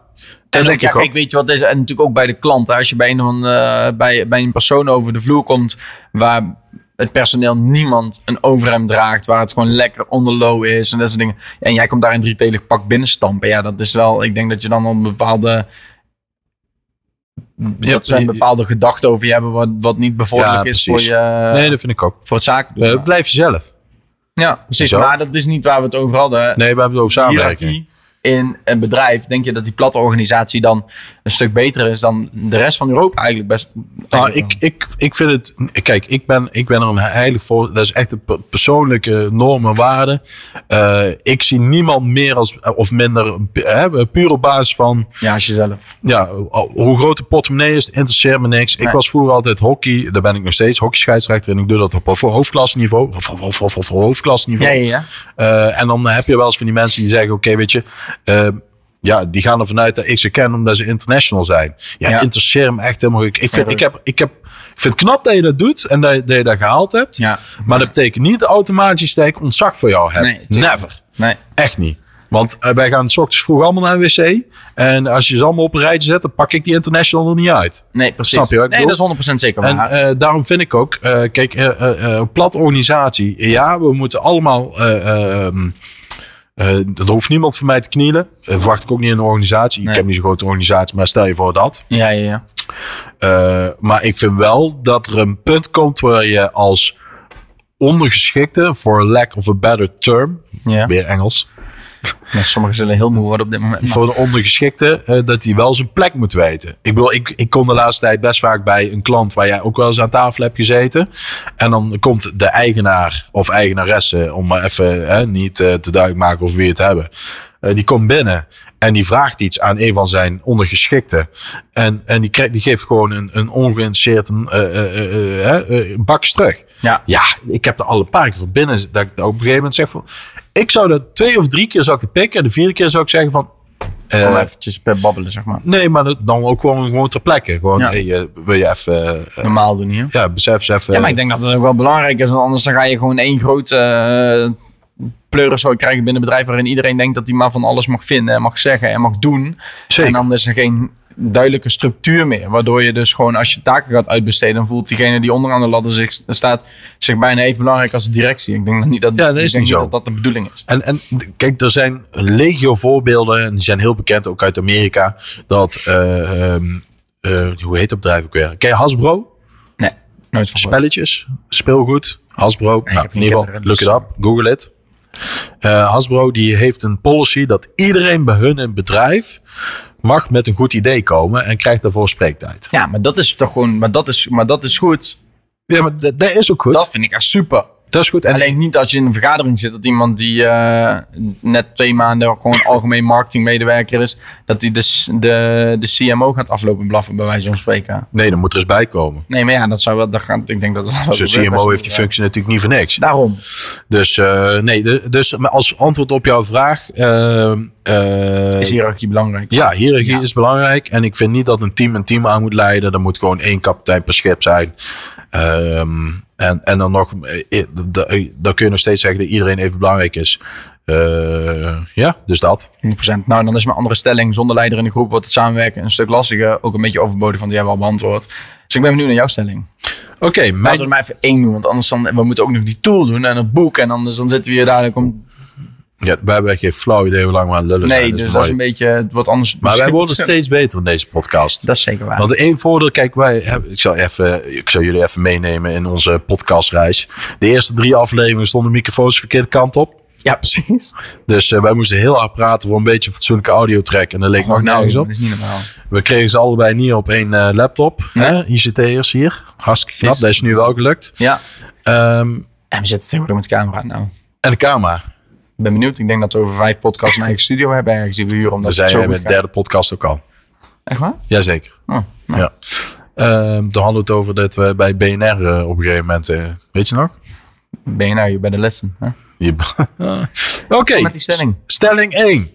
En ja, kijk, weet je wat is? En natuurlijk ook bij de klant. Als je bij een, uh, bij, bij een persoon over de vloer komt waar het personeel niemand een overhemd draagt. Waar het gewoon lekker onder low is en dat soort dingen. En jij komt daar in drietelig pak binnenstampen. Ja, dat is wel... Ik denk dat je dan een bepaalde... dat zijn bepaalde gedachten over je hebben wat, wat niet bevorderlijk Ja, is voor je... nee, dat vind ik ook. Voor het zaken. Eh, blijf jezelf. ja, precies. Maar dat is niet waar we het over hadden. Nee, we hebben het over samenwerking. In een bedrijf, denk je dat die platte organisatie dan een stuk beter is dan de rest van Europa eigenlijk best. Nou, ik, ik, ik vind het. Kijk, ik ben, ik ben er een heilig voor. Dat is echt een per- persoonlijke norm en waarde. Eh, ik zie niemand meer als, of minder. Hè, puur op basis van. Ja, als jezelf. Ja, hoe groot de portemonnee is, interesseert me niks. Ik was vroeger altijd hockey. Daar ben ik nog steeds. Hockeyscheidsrechter. En ik doe dat op, hoofdklasniveau. Of, of, of, of, of hoofdklasniveau. Ja, ja, ja. Eh, en dan heb je wel eens van die mensen die zeggen: Oké, weet je, eh, ja, die gaan ervan uit dat ik ze ken omdat ze international zijn. Ja, Ja. interesseer me echt helemaal. Ik, ik, vind, ik, heb, ik, heb, ik vind het knap dat je dat doet en dat je dat, je dat gehaald hebt. Ja. Maar dat betekent niet automatisch dat ik ontzag voor jou heb. Nee, Never. Nee. Echt niet. Want eh, wij gaan s ochtends vroeg allemaal naar de wc. En als je ze allemaal op een rijtje zet, dan pak ik die international er niet uit. Nee, precies. Snap je wat ik nee, bedoel? dat is 100% zeker En eh, daarom vind ik ook, eh, kijk, eh, plat organisatie. Ja, we moeten allemaal. eh, eh, er hoeft niemand van mij te knielen. Dat verwacht ik ook niet in een organisatie. Nee. Ik heb niet zo'n grote organisatie, maar stel je voor dat. ja, ja, ja. Eh, maar ik vind wel dat er een punt komt waar je als ondergeschikte, for lack of a better term, ja. weer Engels, Sommigen zullen heel moe worden op dit moment. maar- voor de ondergeschikte, eh, dat hij wel zijn plek moet weten. Ik, bedoel, ik, ik kom de laatste tijd best vaak bij een klant waar jij ook wel eens aan tafel hebt gezeten. En dan komt de eigenaar of eigenaresse, om maar even hè, niet eh, te duidelijk maken over wie het hebben. eh, die komt binnen en die vraagt iets aan een van zijn ondergeschikten. En, en die, krijgt, die geeft gewoon een, een ongeïnteresseerd een, bakjes terug. Ja. Ja, ik heb er al een paar keer van binnen. Dat ik op een gegeven moment zeg van. Ik zou dat twee of drie keer zou ik het pikken. En de vierde keer zou ik zeggen van. eh, Om eventjes per babbelen, zeg maar. nee, maar dat- dan ook gewoon, gewoon ter plekke. Gewoon, Ja. hey, eh, wil je even. eh, Normaal doen hier. ja, besef eens even. Ja, maar ik denk dat het ook wel belangrijk is. Want anders dan ga je gewoon één grote uh, pleurenzooi krijgen binnen een bedrijf... waarin iedereen denkt dat hij maar van alles mag vinden en mag zeggen en mag doen. Zeker. En dan is er geen duidelijke structuur meer. Waardoor je dus gewoon als je taken gaat uitbesteden... dan voelt diegene die onderaan de ladder zich, staat zich bijna even belangrijk als de directie. Ik denk dat niet dat, Ja, dat is niet dat dat de bedoeling is. En, en kijk, er zijn legio voorbeelden. En die zijn heel bekend, ook uit Amerika. Dat. eh, ehm, eh, hoe heet dat bedrijf ook weer? Ken je Hasbro? Nee, nooit van. Spelletjes, speelgoed, Hasbro. nou, in ieder geval, look dus- it up, google it. Eh, Hasbro die heeft een policy dat iedereen bij hun in bedrijf mag met een goed idee komen en krijgt daarvoor spreektijd. Ja, maar dat is toch gewoon... Maar dat is, maar dat is goed. Ja, maar dat, dat is ook goed. Dat vind ik echt super. Dat is goed. En Alleen niet als je in een vergadering zit dat iemand die eh, net twee maanden gewoon algemeen marketingmedewerker is, dat hij dus de, de CMO gaat aflopen blaffen, bij wijze van spreken. nee, dan moet er eens bij komen. Nee, maar ja, dat zou wel. Dat gaat, ik denk dat. Zo'n CMO heeft die functie natuurlijk niet voor niks. Daarom. Dus eh, nee, de- dus als antwoord op jouw vraag. eh, Is hiërarchie belangrijk? Ja, hiërarchie Ja. is belangrijk. En ik vind niet dat een team een team aan moet leiden. Er moet gewoon één kapitein per schip zijn. Ehm, en, en dan nog, eh, eh, da- dan kun je nog steeds zeggen dat iedereen even belangrijk is. Eh, ja, dus dat. 100%. Nou, dan is mijn andere stelling. Zonder leider in de groep wordt het samenwerken een stuk lastiger. Ook een beetje overbodig, want die hebben we al beantwoord. Dus ik ben benieuwd naar jouw stelling. Oké, Maar mijn- als we maar even één doen, want anders dan, we moeten ook nog die tool doen en het boek. En anders dan zitten we hier dadelijk om. Ja, wij hebben geen flauw idee hoe lang we aan het lullen zijn. Nee, dus dat is een beetje het wordt anders. Maar wij worden steeds beter in deze podcast. Dat is zeker waar. Want één voordeel, kijk, wij hebben, ik, zal even, ik zal jullie even meenemen in onze podcastreis. De eerste drie afleveringen stonden microfoons de verkeerde kant op. Ja, precies. Dus eh, wij moesten heel hard praten voor een beetje fatsoenlijke audiotrack. En dat leek nog nergens op. Dat is niet normaal. We kregen ze allebei niet op één eh, laptop. Nee. Hè? ICT'ers hier. Hartstikke knap. Dat is nu wel gelukt. Ja. Ehm, En we zitten tegenwoordig met de camera nou. en de camera. Ik ben benieuwd. Ik denk dat we over vijf podcasts een eigen studio hebben ergens die we huren. Omdat goed met de derde podcast ook al. Echt waar? Jazeker. Oh, nou. Ja. Ehm, toen hadden we het over dat we bij BNR eh, op een gegeven moment... eh, weet je nog? Ben je bij de lessen? Oké. Met die stelling. Stelling 1.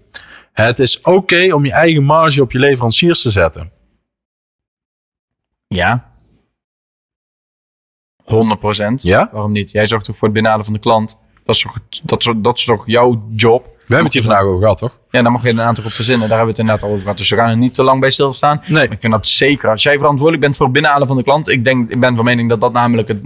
Het is oké om je eigen marge op je leveranciers te zetten. Ja. 100 procent. Ja? Waarom niet? Jij zorgt toch voor het binnenhalen van de klant. Dat is toch, dat is, dat is toch jouw job? We hebben het hier vandaag over gehad, toch? Ja, daar mag je een aantal op verzinnen. Daar hebben we het inderdaad al over gehad. Dus we gaan er niet te lang bij stilstaan. Nee. Maar ik vind dat zeker. Als jij verantwoordelijk bent voor het binnenhalen van de klant. Ik, denk, ik ben van mening dat dat namelijk het,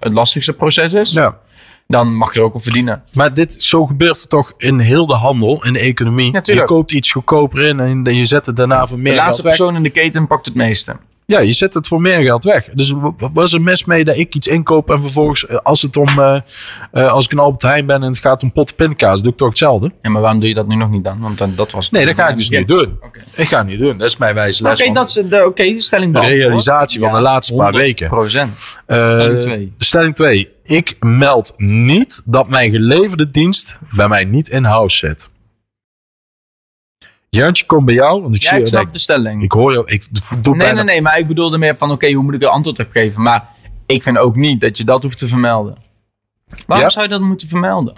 het lastigste proces is. Ja. Dan mag je er ook op verdienen. Maar dit, zo gebeurt het toch in heel de handel, in de economie. Ja, je koopt iets goedkoper in en je zet het daarna voor meer De laatste persoon in de keten pakt het meeste. Ja, je zet het voor meer geld weg. Dus w- w- wat is er mis mee dat ik iets inkoop en vervolgens, eh, als het om, eh, eh, als ik een Albert Heijn ben en het gaat om pot pindkaas, doe ik toch hetzelfde? Ja, maar waarom doe je dat nu nog niet dan? Want dan, dat was Nee, dat ga ik dus niet doen. Ik ga het niet doen. Dat is mijn wijze les Oké, dat is de oké, stelling de realisatie van de laatste paar weken. procent. Stelling twee. Stelling 2. Ik meld niet dat mijn geleverde dienst bij mij niet in-house zit. Jantje, kom bij jou. Want ik Ja, zie ik snap de stelling. ik hoor jou. Ik doe nee, bijna nee, nee, maar ik bedoelde meer van, oké, hoe moet ik een antwoord op geven? Maar ik vind ook niet dat je dat hoeft te vermelden. Waarom Ja? zou je dat moeten vermelden?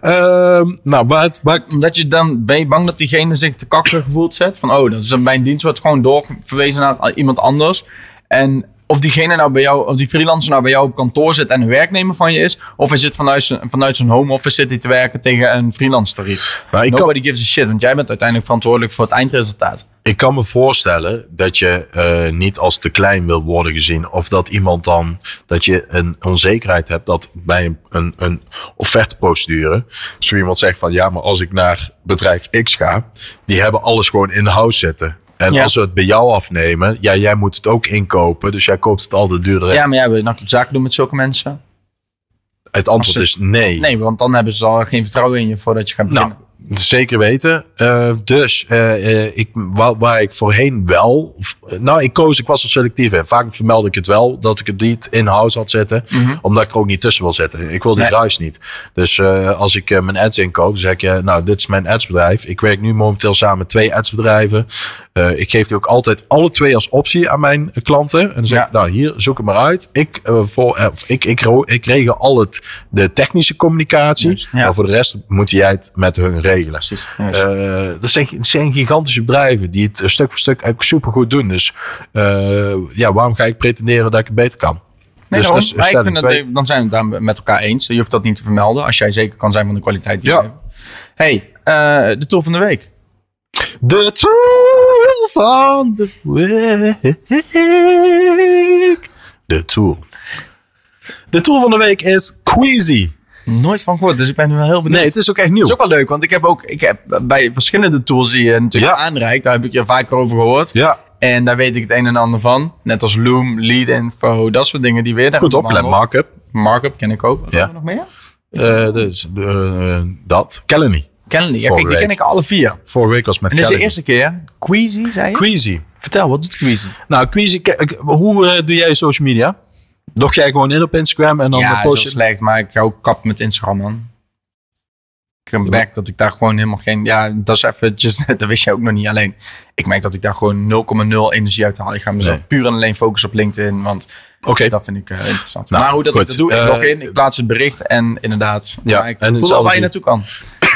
Ehm, nou, waar het, waar, Omdat je dan, ben je bang dat diegene zich te kakker gevoeld zet? Van, oh, dat is mijn dienst wordt gewoon doorverwezen naar iemand anders. En of diegene nou bij jou, of die freelancer nou bij jou op kantoor zit en een werknemer van je is, of hij zit vanuit zijn, vanuit zijn home office zit hij te werken tegen een freelance tarief. kan, Nobody gives a shit, want jij bent uiteindelijk verantwoordelijk voor het eindresultaat. ik kan me voorstellen dat je eh, niet als te klein wil worden gezien. Of dat iemand dan, dat je een onzekerheid hebt dat bij een, een, een offerteprocedure. Zo iemand zegt van ja, maar als ik naar bedrijf X ga, die hebben alles gewoon in-house zitten. En Ja. als we het bij jou afnemen, ja, jij moet het ook inkopen. Dus jij koopt het altijd duurder. Ja, maar jij wil nou zaken doen met zulke mensen? Het antwoord is nee. Nee, want dan hebben ze al geen vertrouwen in je voordat je gaat beginnen. Nou, zeker weten. Eh, dus eh, eh, ik, waar, waar ik voorheen wel. Nou, ik koos, ik was er selectief in. Vaak vermeldde ik het wel dat ik het niet in-house had zitten. Omdat ik er ook niet tussen wil zitten. Ik wil die Mhm. Nee. ruis niet. Dus als ik mijn ads inkoop, zeg eh, nou, dit is mijn adsbedrijf. Ik werk nu momenteel samen met twee adsbedrijven. Ik geef die ook altijd alle twee als optie aan mijn klanten. En dan zeg Ja. ik, nou, hier, zoek het maar uit. Ik, voor, ik, ik, ik regel al het, de technische communicatie. Ja. Maar voor de rest moet jij het met hun regelen. Juist. Eh, dat, zijn, dat zijn gigantische bedrijven die het stuk voor stuk eigenlijk supergoed doen. Dus eh, ja, waarom ga ik pretenderen dat ik het beter kan? Nee, dus daarom. dat is Maar ik stelling vind dat, twee. dan zijn we het daar met elkaar eens. Je hoeft dat niet te vermelden als jij zeker kan zijn van de kwaliteit die Ja. je hebt. hey, eh, de tool van de week. De tool van de week. De tool. De tool van de week is Queasy. Nooit van gehoord, dus ik ben nu wel heel benieuwd. Nee, het is ook echt nieuw. Dat is ook wel leuk, want ik heb ook ik heb bij verschillende tools die je natuurlijk Ja. aanreikt, daar heb ik je vaker over gehoord. Ja, En daar weet ik het een en ander van. Net als Loom, Lead Info, dat soort dingen die weer daar goed opgelet. Markup. Markup ken ik ook. Wat Ja. hebben we nog meer? Eh, dus, eh, dat. Calendly. Calendly. Ja, kijk, die ken ik alle vier. Vorige week was met En dit is de eerste keer. Queasy, zei je? Queasy. Vertel, wat doet Queasy? Nou, Queasy, hoe eh, doe jij social media? Log jij gewoon in op Instagram en dan ja, post je... slecht, maar ik ga ook kap met Instagram, man. Ik merk dat ik daar gewoon helemaal geen... Ja, dat is eventjes... Dat wist jij ook nog niet. Alleen, ik merk dat ik daar gewoon 0,0 energie uit haal. Ik ga mezelf Nee. puur en alleen focussen op LinkedIn, want Oké. dat vind ik eh, interessant. Nou, maar hoe dat goed. ik dat doe, ik Eh, log in, ik plaats het bericht en inderdaad... Ja, ik en voel al waar je naartoe kan.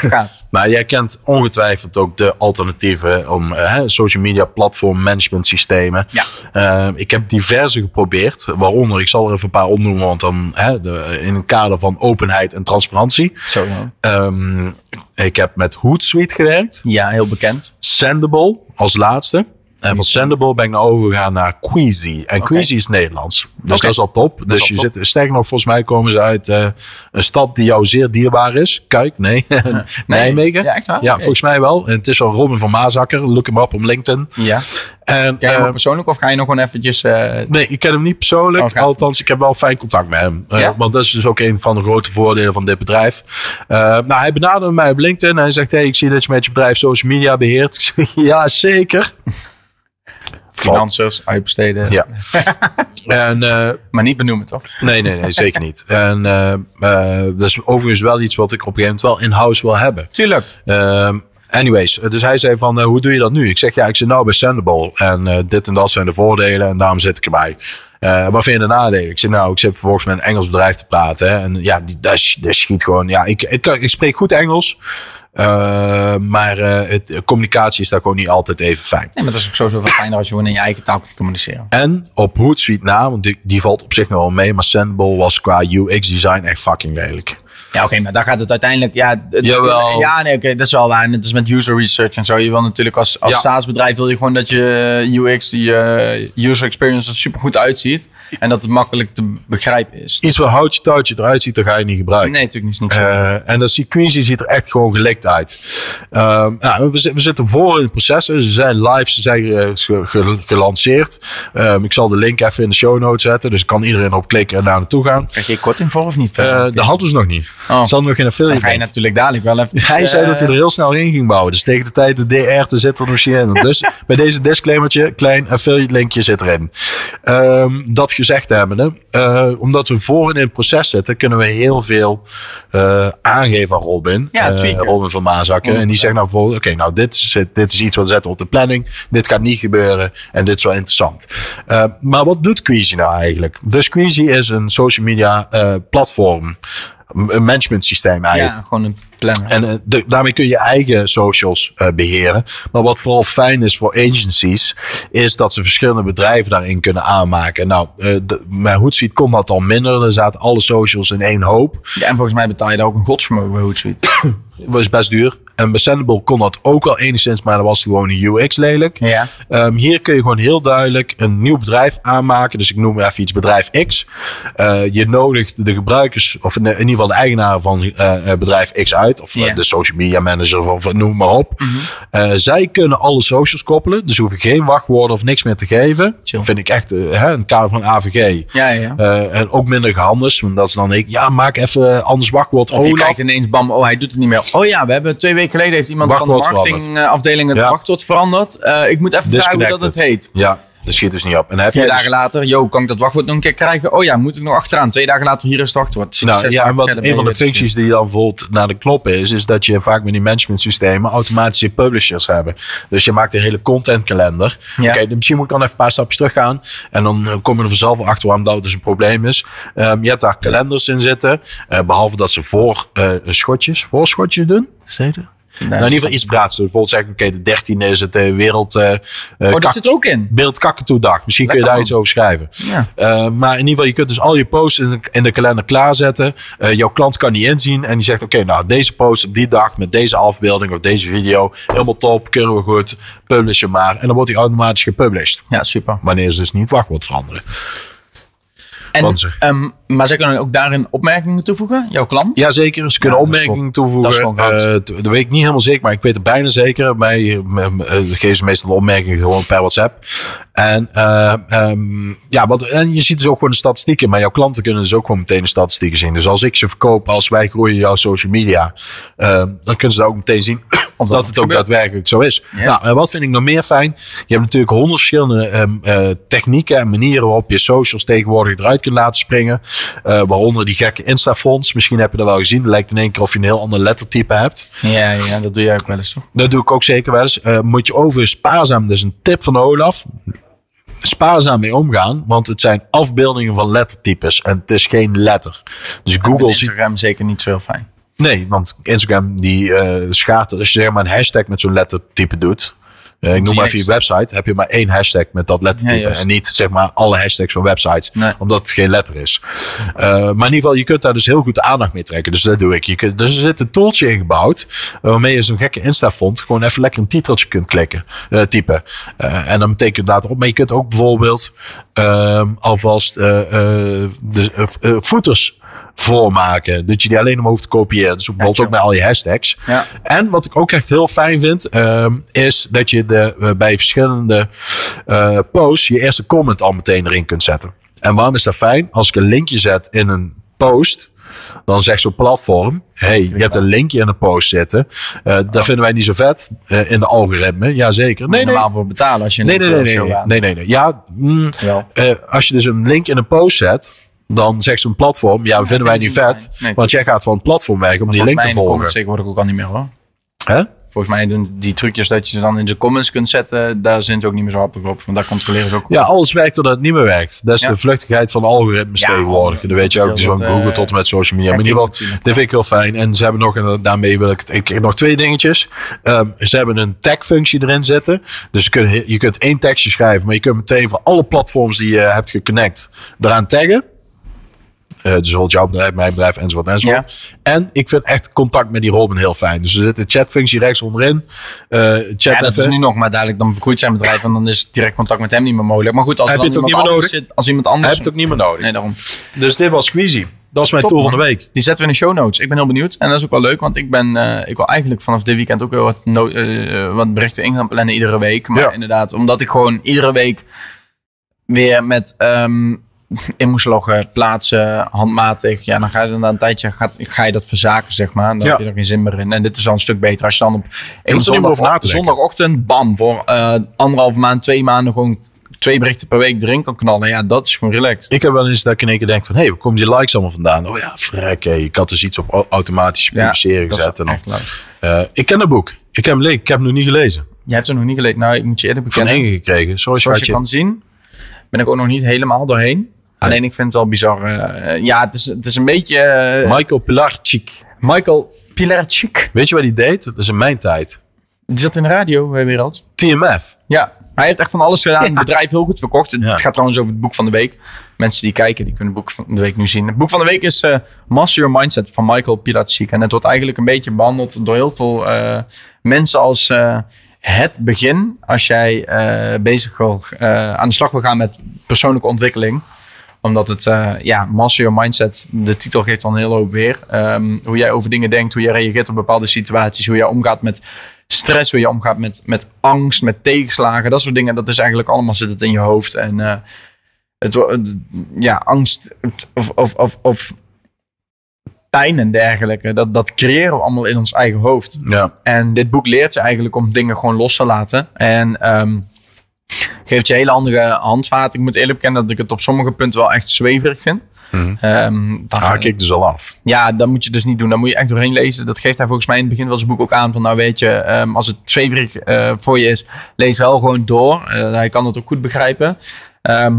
Gaat. Maar jij kent ongetwijfeld ook de alternatieven om eh, hè, social media platform management systemen. Ja. Eh, ik heb diverse geprobeerd, waaronder, ik zal er even een paar opnoemen, want dan hè, de, in het kader van openheid en transparantie. Zo, ja. Ehm, ik heb met Hootsuite gewerkt, Ja, heel bekend. Sendable als laatste. En van Sendable ben ik nou overgegaan naar Queasy. En Queasy is Nederlands. Dus dat is al top. Dus al je top. zit, sterker nog, volgens mij komen ze uit eh, een stad die jou zeer dierbaar is. Kuik, nee. Nijmegen. Ja, echt waar? Ja, volgens mij wel. En het is wel Robin van Maasakker. Look hem op op LinkedIn. Ja. En, Ken je hem eh, persoonlijk of ga je nog gewoon eventjes... eh, nee, ik ken hem niet persoonlijk. Oh. Althans, ik heb wel fijn contact met hem. Ja? want dat is dus ook een van de grote voordelen van dit bedrijf. Nou, hij benaderde mij op LinkedIn. En hij zegt, hey, ik zie dat je met je bedrijf social media beheert. Ik zeg, ja, zeker. Financiers uitbesteden. Ja. en eh, Maar niet benoemen, toch? Nee, nee, nee, zeker niet. En eh, eh, dat is overigens wel iets wat ik op een gegeven moment wel in-house wil hebben. Tuurlijk. Ehm, anyways, dus hij zei van, hoe doe je dat nu? Ik zeg, ja, ik zit nou bij Sendable. En dit en dat zijn de voordelen en daarom zit ik erbij. Eh, wat vind je de nadelen? Ik zeg, nou, ik zit vervolgens met een Engels bedrijf te praten. Hè, en ja, die, dat, sch- dat schiet gewoon. Ja, ik, ik, ik spreek goed Engels. Eh, maar eh, het, communicatie is daar gewoon niet altijd even fijn. Nee, maar dat is ook sowieso veel fijner als je gewoon in je eigen taal kunt communiceren. En op Hootsuite na, want die, die valt op zich nog wel mee. Maar Sendable was qua UX design echt fucking lelijk. Ja, oké, maar daar gaat het uiteindelijk. Ja, het- Jawel. ja nee, oké, dat is wel waar. Net als met user research en zo. Je wil natuurlijk als, als Ja. SaaS-bedrijf wil je gewoon dat je UX, die eh, user experience, er super goed uitziet. En dat het makkelijk te begrijpen is. Iets waar houtje touwtje eruit ziet, dan ga je niet gebruiken. Nee, natuurlijk niet. Eh, en dat Queasy ziet er echt gewoon gelikt uit. Ehm, nou, we, we zitten voor in het proces. Ze zijn live, ze zijn eh, ge- ge- gelanceerd. Ehm, ik zal de link even in de show notes zetten. Dus kan iedereen op klikken en daar naartoe gaan. Krijg je korting voor of niet? Eh de hadden ze nog niet. Oh. Ze hadden nog geen dan affiliate. ga je natuurlijk dadelijk wel even. Hij zei eh, dat hij er heel snel in ging bouwen. Dus tegen de tijd de DR te zit er nog in. Dus bij deze disclaimertje, klein affiliate linkje zit erin. Ehm, dat gezegd hebbende, eh, omdat we voor in het proces zitten, kunnen we heel veel eh, aangeven aan Robin. Ja, tweaken. Robin van Maasakker. En die zegt nou bijvoorbeeld, oké, nou dit is, dit is iets wat we zetten op de planning. Dit gaat niet gebeuren en dit is wel interessant. Maar wat doet Queasy nou eigenlijk? Dus Queasy is een social media platform. Een management systeem eigenlijk. Ja, gewoon een planner. En eh, de- daarmee kun je eigen socials eh, beheren. Maar wat vooral fijn is voor agencies, is dat ze verschillende bedrijven daarin kunnen aanmaken. Nou, de, bij Hootsuite kon dat al minder. Er zaten alle socials in één hoop. Ja, en volgens mij betaal je daar ook een godsvermogen bij Hootsuite. Dat was best duur. En bij Sendable kon dat ook wel enigszins, maar dan was gewoon een UX lelijk. Ja. Ehm, hier kun je gewoon heel duidelijk een nieuw bedrijf aanmaken. Dus ik noem even iets bedrijf X. Eh, je nodigt de gebruikers, of in, in ieder geval de eigenaar van eh, eh, bedrijf X uit. Of Ja. de social media manager, of noem maar op. Mhm. Zij kunnen alle socials koppelen. Dus hoeven geen wachtwoorden of niks meer te geven. Chill. Vind ik echt hè, een kader van AVG. Ja, ja. En ook minder gehandels. Want dat is dan ik, ja, maak even anders wachtwoord. Of je Olaf. kijkt ineens, bam, oh, hij doet het niet meer. Oh ja, we hebben twee weken geleden heeft iemand van de marketingafdeling het Ja. wachtwoord veranderd. Eh, ik moet even vragen hoe dat het heet. Ja, dat schiet dus niet op. En heb Vier je dagen dus- later, yo, kan ik dat wachtwoord nog een keer krijgen? Oh ja, moet ik nog achteraan. Twee dagen later, hier is het wachtwoord. Zit Nou, ja, en wat een van de je functies die dan bijvoorbeeld naar de knop is, is dat je vaak met die management systemen automatische publishers hebben. Dus je maakt een hele contentkalender. Ja. Oké, misschien moet ik dan even een paar stapjes terug gaan. En dan eh, kom je er vanzelf wel achter waarom dat dus een probleem is. Ehm, je hebt daar kalenders in zitten. eh, behalve dat ze voor eh, schotjes, voor schotjes doen. Zeg nou, in ieder geval iets. Bijvoorbeeld zeggen, oké, de 13e is het eh, wereld... eh, Oh, dat zit er ook in. Misschien kun je daar iets over schrijven. Ja. Uh, maar in ieder geval, je kunt dus al je posts in de, in de kalender klaarzetten. Uh, jouw klant kan die inzien. En die zegt, oké, nou deze post op die dag met deze afbeelding of deze video. Helemaal top, keuren we goed. Publish hem maar. En dan wordt die automatisch gepublished. Ja, super. Wanneer ze dus niet wachtwoord veranderen. En, Want ehm, maar zij kunnen ook daarin opmerkingen toevoegen, jouw klant? Jazeker, ze kunnen Ja, dat opmerkingen dat toevoegen. goud. Eh, t- dat weet ik niet helemaal zeker, maar ik weet het bijna zeker. Bij uh, geven ze meestal opmerkingen gewoon per WhatsApp. En, eh, ehm, ja, en je ziet dus ook gewoon de statistieken. Maar jouw klanten kunnen dus ook gewoon meteen de statistieken zien. Dus als ik ze verkoop, als wij groeien jouw social media, ehm, dan kunnen ze daar ook meteen zien of dat, dat het ook gebeurt. daadwerkelijk zo is. Nou, en wat vind ik nog meer fijn? Je hebt natuurlijk honderd verschillende ehm, eh, technieken en manieren waarop je socials tegenwoordig eruit kunt laten springen. Eh, waaronder die gekke Insta-fonts. Misschien heb je dat wel gezien. Het lijkt in één keer of je een heel ander lettertype hebt. Ja, ja, dat doe jij ook wel eens, toch? Dat doe ik ook zeker wel eens. Eh, moet je overigens spaarzaam, dus een tip van Olaf. Spaarzaam mee omgaan, want het zijn afbeeldingen van lettertypes en het is geen letter. Dus Google. Instagram zeker niet zo heel fijn. Nee, want Instagram die eh schaart. Als je zeg maar een hashtag met zo'n lettertype doet. Eh, ik noem maar even je website. Heb je maar één hashtag met dat lettertype. Ja, en niet zeg maar alle hashtags van websites. Nee. Omdat het geen letter is. Eh, maar in ieder geval, je kunt daar dus heel goed de aandacht mee trekken. Dus dat doe ik. Je kunt, dus er zit een tooltje ingebouwd. waarmee je zo'n gekke Insta-font gewoon even lekker een titeltje kunt klikken. eh, typen. Eh, en dan betekent later op. Maar je kunt ook bijvoorbeeld ehm, alvast eh, eh, de eh, eh, footers voormaken. Dat je die alleen maar hoeft te kopiëren. Dus bijvoorbeeld ook met al je hashtags. Ja. En wat ik ook echt heel fijn vind, ehm, is dat je de, eh, bij verschillende eh, posts je eerste comment al meteen erin kunt zetten. En waarom is dat fijn? Als ik een linkje zet in een post, dan zegt zo'n platform: hey, je hebt een linkje in een post zitten. Dat vinden wij niet zo vet in de algoritme. Jazeker. Nee, nee. normaal voor betalen als je Nee, een nee, nee, nee, nee, nee, nee. Ja, mm, als je dus een link in een post zet, dan zegt zo'n platform: ja, vinden wij niet vet. Nee, want jij gaat van het platform werken om die link te volgen. tegenwoordig ook al niet meer hoor. Hè? Volgens mij doen die trucjes dat je ze dan in de comments kunt zetten, daar zijn ze ook niet meer zo happig op. Want daar controleren ze ook. Ja, alles werkt totdat het niet meer werkt. Dat is Ja. de vluchtigheid van algoritmes Ja, tegenwoordig. En dat weet je ook. dat Dus van Google eh, tot en met social media. Maar in ieder geval, dit vind ik heel fijn. En ze hebben nog, en daarmee wil ik ik nog twee dingetjes. Ehm, ze hebben een tag-functie erin zitten. Dus je kunt, je kunt één tekstje schrijven, maar je kunt meteen voor alle platforms die je hebt geconnect eraan taggen. Eh, dus bijvoorbeeld jouw bedrijf, mijn bedrijf, enzovoort, enzovoort. En ik vind echt contact met die Robin heel fijn. Dus er zit een chatfunctie rechts onderin. Eh, chat Ja, dat is nu nog, maar dadelijk dan vergroeit zijn bedrijf en dan is direct contact met hem niet meer mogelijk. Maar goed, als, Heb je het ook niet meer zit, als iemand anders... heeft het ook niet meer nodig. Nee, daarom. Dus dit was Squeezie. Dat is mijn Top, tour van de week. Die zetten we in de show notes. Ik ben heel benieuwd. En dat is ook wel leuk, want ik ben, eh, ik wil eigenlijk vanaf dit weekend ook weer wat, no- eh, wat berichten in gaan plannen iedere week. Maar Ja. inderdaad, omdat ik gewoon iedere week weer met ehm, in moest loggen, plaatsen, handmatig. Ja, dan ga je dan een tijdje gaat, ga je dat verzaken, zeg maar. En dan Ja. heb je er geen zin meer in. En dit is al een stuk beter. Als je dan op zondagochtend, bam, voor eh anderhalve maand, twee maanden gewoon twee berichten per week erin kan knallen. Ja, dat is gewoon relaxed. Ik heb wel eens dat ik in één keer denk van... hé, hey, waar komen die likes allemaal vandaan? Oh ja, frek, hé. Ik had dus iets op au- automatische publiceren dat gezet. En dan. Eh, ik ken het boek. Ik heb hem leeg. Ik heb hem nog niet gelezen. Je hebt er nog niet gelezen. Nou, ik moet je eerlijk Van bekennen. Inge gekregen. Sorry, Zoals je schatje. kan zien, ben ik ook nog niet helemaal doorheen. Alleen ik vind het wel bizar. eh, ja, het is, het is een beetje... eh, Michael Pilarczyk. Michael Pilarczyk. Weet je wat hij deed? Dat is in mijn tijd. Die zat in de radiowereld. TMF. Ja, hij heeft echt van alles gedaan. Het bedrijf heel goed verkocht. Het gaat trouwens over het boek van de week. Mensen die kijken, die kunnen het boek van de week nu zien. Het boek van de week is eh, Master Your Mindset van Michael Pilarczyk. En het wordt eigenlijk een beetje behandeld door heel veel eh, mensen als eh, het begin. Als jij eh, bezig wil, eh, aan de slag wil gaan met persoonlijke ontwikkeling omdat het, eh, ja, Master Your Mindset, de titel geeft dan heel hoop weer. Ehm, hoe jij over dingen denkt, hoe jij reageert op bepaalde situaties, hoe jij omgaat met stress, hoe je omgaat met, met angst, met tegenslagen, dat soort dingen. Dat is eigenlijk allemaal zit het in je hoofd. En het, wo- het- ja, angst of, of, of, of pijn en dergelijke, dat, dat creëren we allemaal in ons eigen hoofd. Ja. En dit boek leert je eigenlijk om dingen gewoon los te laten. En ehm, geeft je hele andere handvaten. Ik moet eerlijk bekennen dat ik het op sommige punten wel echt zweverig vind. Ehm, dan- Haak ik dus al af. ja, dat moet je dus niet doen. Dan moet je echt doorheen lezen. Dat geeft hij volgens mij in het begin van zijn boek ook aan. Van nou weet je, ehm, als het zweverig eh, voor je is, lees wel gewoon door. Eh, hij kan het ook goed begrijpen. Ehm,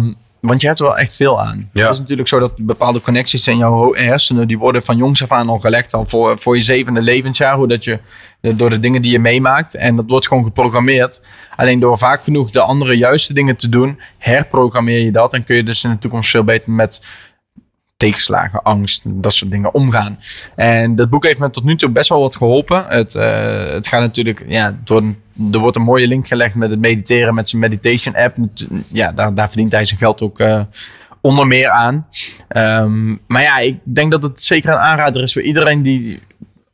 want je hebt er wel echt veel aan. Ja. Het is natuurlijk zo dat bepaalde connecties in jouw hersenen, die worden van jongs af aan al gelegd. Al voor, voor je zevende levensjaar. Hoe dat je, door de dingen die je meemaakt. En dat wordt gewoon geprogrammeerd. Alleen door vaak genoeg de andere juiste dingen te doen, herprogrammeer je dat. En kun je dus in de toekomst veel beter met tegenslagen, angst, dat soort dingen omgaan. En dat boek heeft me tot nu toe best wel wat geholpen. Het, eh, het gaat natuurlijk, ja, het wordt er wordt een mooie link gelegd met het mediteren, met zijn meditation app. Ja, daar, daar verdient hij zijn geld ook eh, onder meer aan. Ehm, maar ja, ik denk dat het zeker een aanrader is voor iedereen die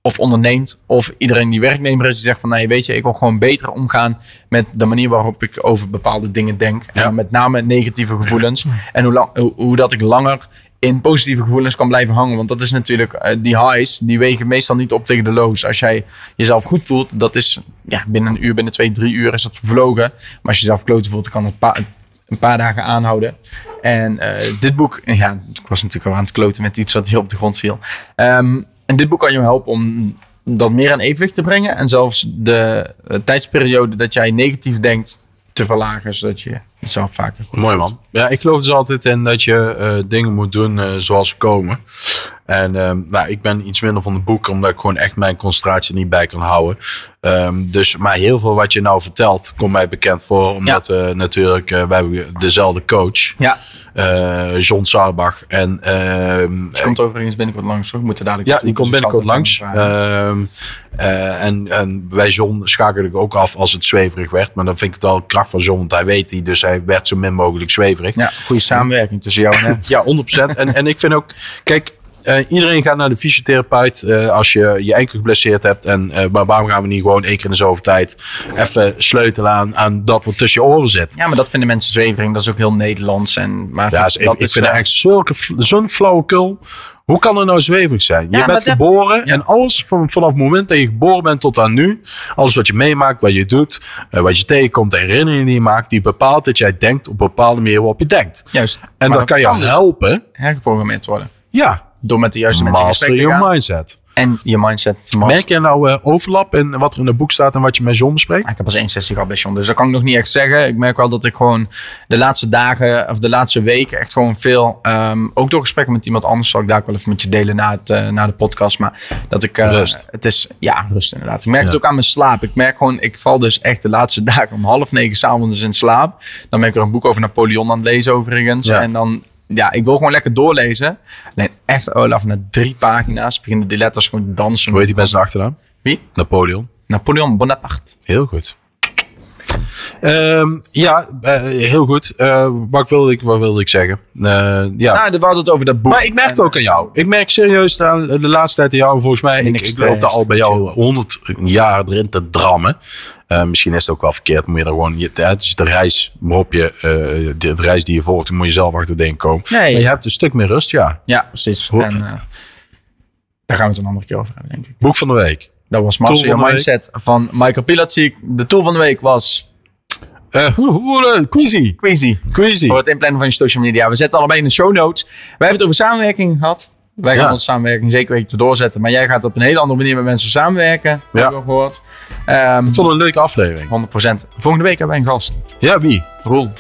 of onderneemt, of iedereen die werknemer is, die zegt van, nee, weet je, ik wil gewoon beter omgaan met de manier waarop ik over bepaalde dingen denk. Ja. En met name negatieve gevoelens. En hoe, lang, hoe, hoe dat ik langer in positieve gevoelens kan blijven hangen. Want dat is natuurlijk, eh, die highs, die wegen meestal niet op tegen de lows. Als jij jezelf goed voelt, dat is ja, binnen een uur, binnen twee, drie uur is dat vervlogen. Maar als je jezelf kloten voelt, kan het een paar dagen aanhouden. En eh, dit boek, ja, ik was natuurlijk al aan het kloten met iets wat hier op de grond viel. Ehm, en dit boek kan je helpen om dat meer aan evenwicht te brengen. En zelfs de eh, tijdsperiode dat jij negatief denkt te verlagen, zodat je jezelf vaker goed Mooi man. Ja, ik geloof dus altijd in dat je eh, dingen moet doen eh, zoals ze komen. En ehm, nou, ik ben iets minder van de boek, omdat ik gewoon echt mijn concentratie niet bij kan houden. Ehm, dus, maar heel veel wat je nou vertelt, komt mij bekend voor. Omdat we natuurlijk, eh, we hebben dezelfde coach, Ja, eh, John Sarbach. En ehm, die komt overigens binnenkort langs. hoor. We moeten dadelijk ja, die komt binnenkort langs. Ehm, eh, en, en bij John schakelde ik ook af als het zweverig werd. Maar dan vind ik het wel kracht van John, want hij weet die. Dus hij werd zo min mogelijk zweverig. ja, goede samenwerking tussen jou en hem. Ja, 100%. en, en ik vind ook, kijk, eh, iedereen gaat naar de fysiotherapeut eh, als je je enkel geblesseerd hebt. En, eh, maar waarom gaan we niet gewoon één keer in de zoveel tijd even sleutelen aan, aan dat wat tussen je oren zit? Ja, maar dat vinden mensen zwevering. Dat is ook heel Nederlands. En, maar Ja, ik, dat ik is, vind het echt zulke, zo'n flauwekul. Hoe kan het nou zweverig zijn? Je Ja, bent dat- geboren ja. en alles van, vanaf het moment dat je geboren bent tot aan nu, alles wat je meemaakt, wat je doet, wat je tegenkomt, de herinneringen die je maakt, die bepaalt dat jij denkt op een bepaalde manier waarop je denkt. Juist. En dat kan je dus helpen. hergeprogrammeerd worden. Ja, Door met de juiste mensen in gesprek te your gaan. mindset. En je mindset te masteren. Merk je nou eh, overlap in wat er in het boek staat en wat je met John bespreekt? Ik heb pas één sessie gehad bij John, dus dat kan ik nog niet echt zeggen. Ik merk wel dat ik gewoon de laatste dagen of de laatste weken echt gewoon veel, ehm, ook door gesprekken met iemand anders, zal ik daar ook wel even met je delen na, het, eh, na de podcast. Maar dat ik, eh, Rust. het is, ja, rust inderdaad. Ik merk het ook aan mijn slaap. Ik merk gewoon, ik val dus echt de laatste dagen om half negen s'avonds in slaap. Dan ben ik er een boek over Napoleon aan het lezen overigens. Ja. En dan ja, ik wil gewoon lekker doorlezen. Alleen echt, Olaf, na drie pagina's beginnen die letters gewoon te dansen. Hoe heet die mensen achternaam? Wie? Napoleon. Napoleon Bonaparte. Heel goed. Ehm, ja, eh, heel goed. Eh, wat, wilde ik, wat wilde ik zeggen? Eh, ja. Nou, we hadden het over dat boek. maar ik merk het ook aan jou. Ik merk serieus aan de laatste tijd aan jou. Volgens mij, ik, ik loop er al bij jou honderd jaar erin te drammen. Misschien is het ook wel verkeerd. Moet je er gewoon, je, het is de reis waarop je, de, de reis die je volgt, moet je zelf achter denken komen. Nee. Maar je hebt een stuk meer rust, ja. Ja, precies. En daar gaan we het een andere keer over hebben, denk ik. Boek van de week. Dat was Master Your de Mindset van Michael Pilatschik. De tool van de week was eh, quizzy. Queasy. Quizzy. Voor het inplannen van je social media. We zetten allebei in de show notes. Wij hebben het over samenwerking gehad. Wij gaan Ja. onze samenwerking zeker weten te doorzetten. Maar jij gaat op een hele andere manier met mensen samenwerken. Ja. Hebben we gehoord. Ehm Ik vond een leuke aflevering. 100%. Volgende week hebben wij een gast. Ja, wie? Roel.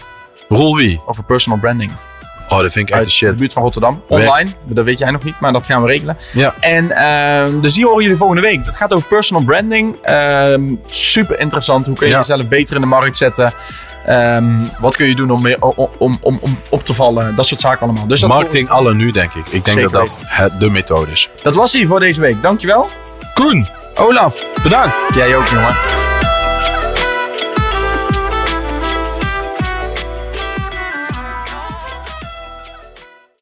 Rol wie? Over personal branding. Oh, dat vind ik echt de de shit. buurt van Rotterdam. Online. Dat weet jij nog niet, maar dat gaan we regelen. Ja. En ehm, dus die horen jullie volgende week. Dat gaat over personal branding. Ehm, super interessant. Hoe kun je Ja. jezelf beter in de markt zetten? Ehm, wat kun je doen om, meer- om, om, om, om op te vallen? Dat soort zaken allemaal. Dus dat, Marketing alle nu, denk ik. Ik denk Zeker dat dat het, de methode is. dat was hij voor deze week. Dankjewel. Koen, Olaf. bedankt. Jij ook, jongen.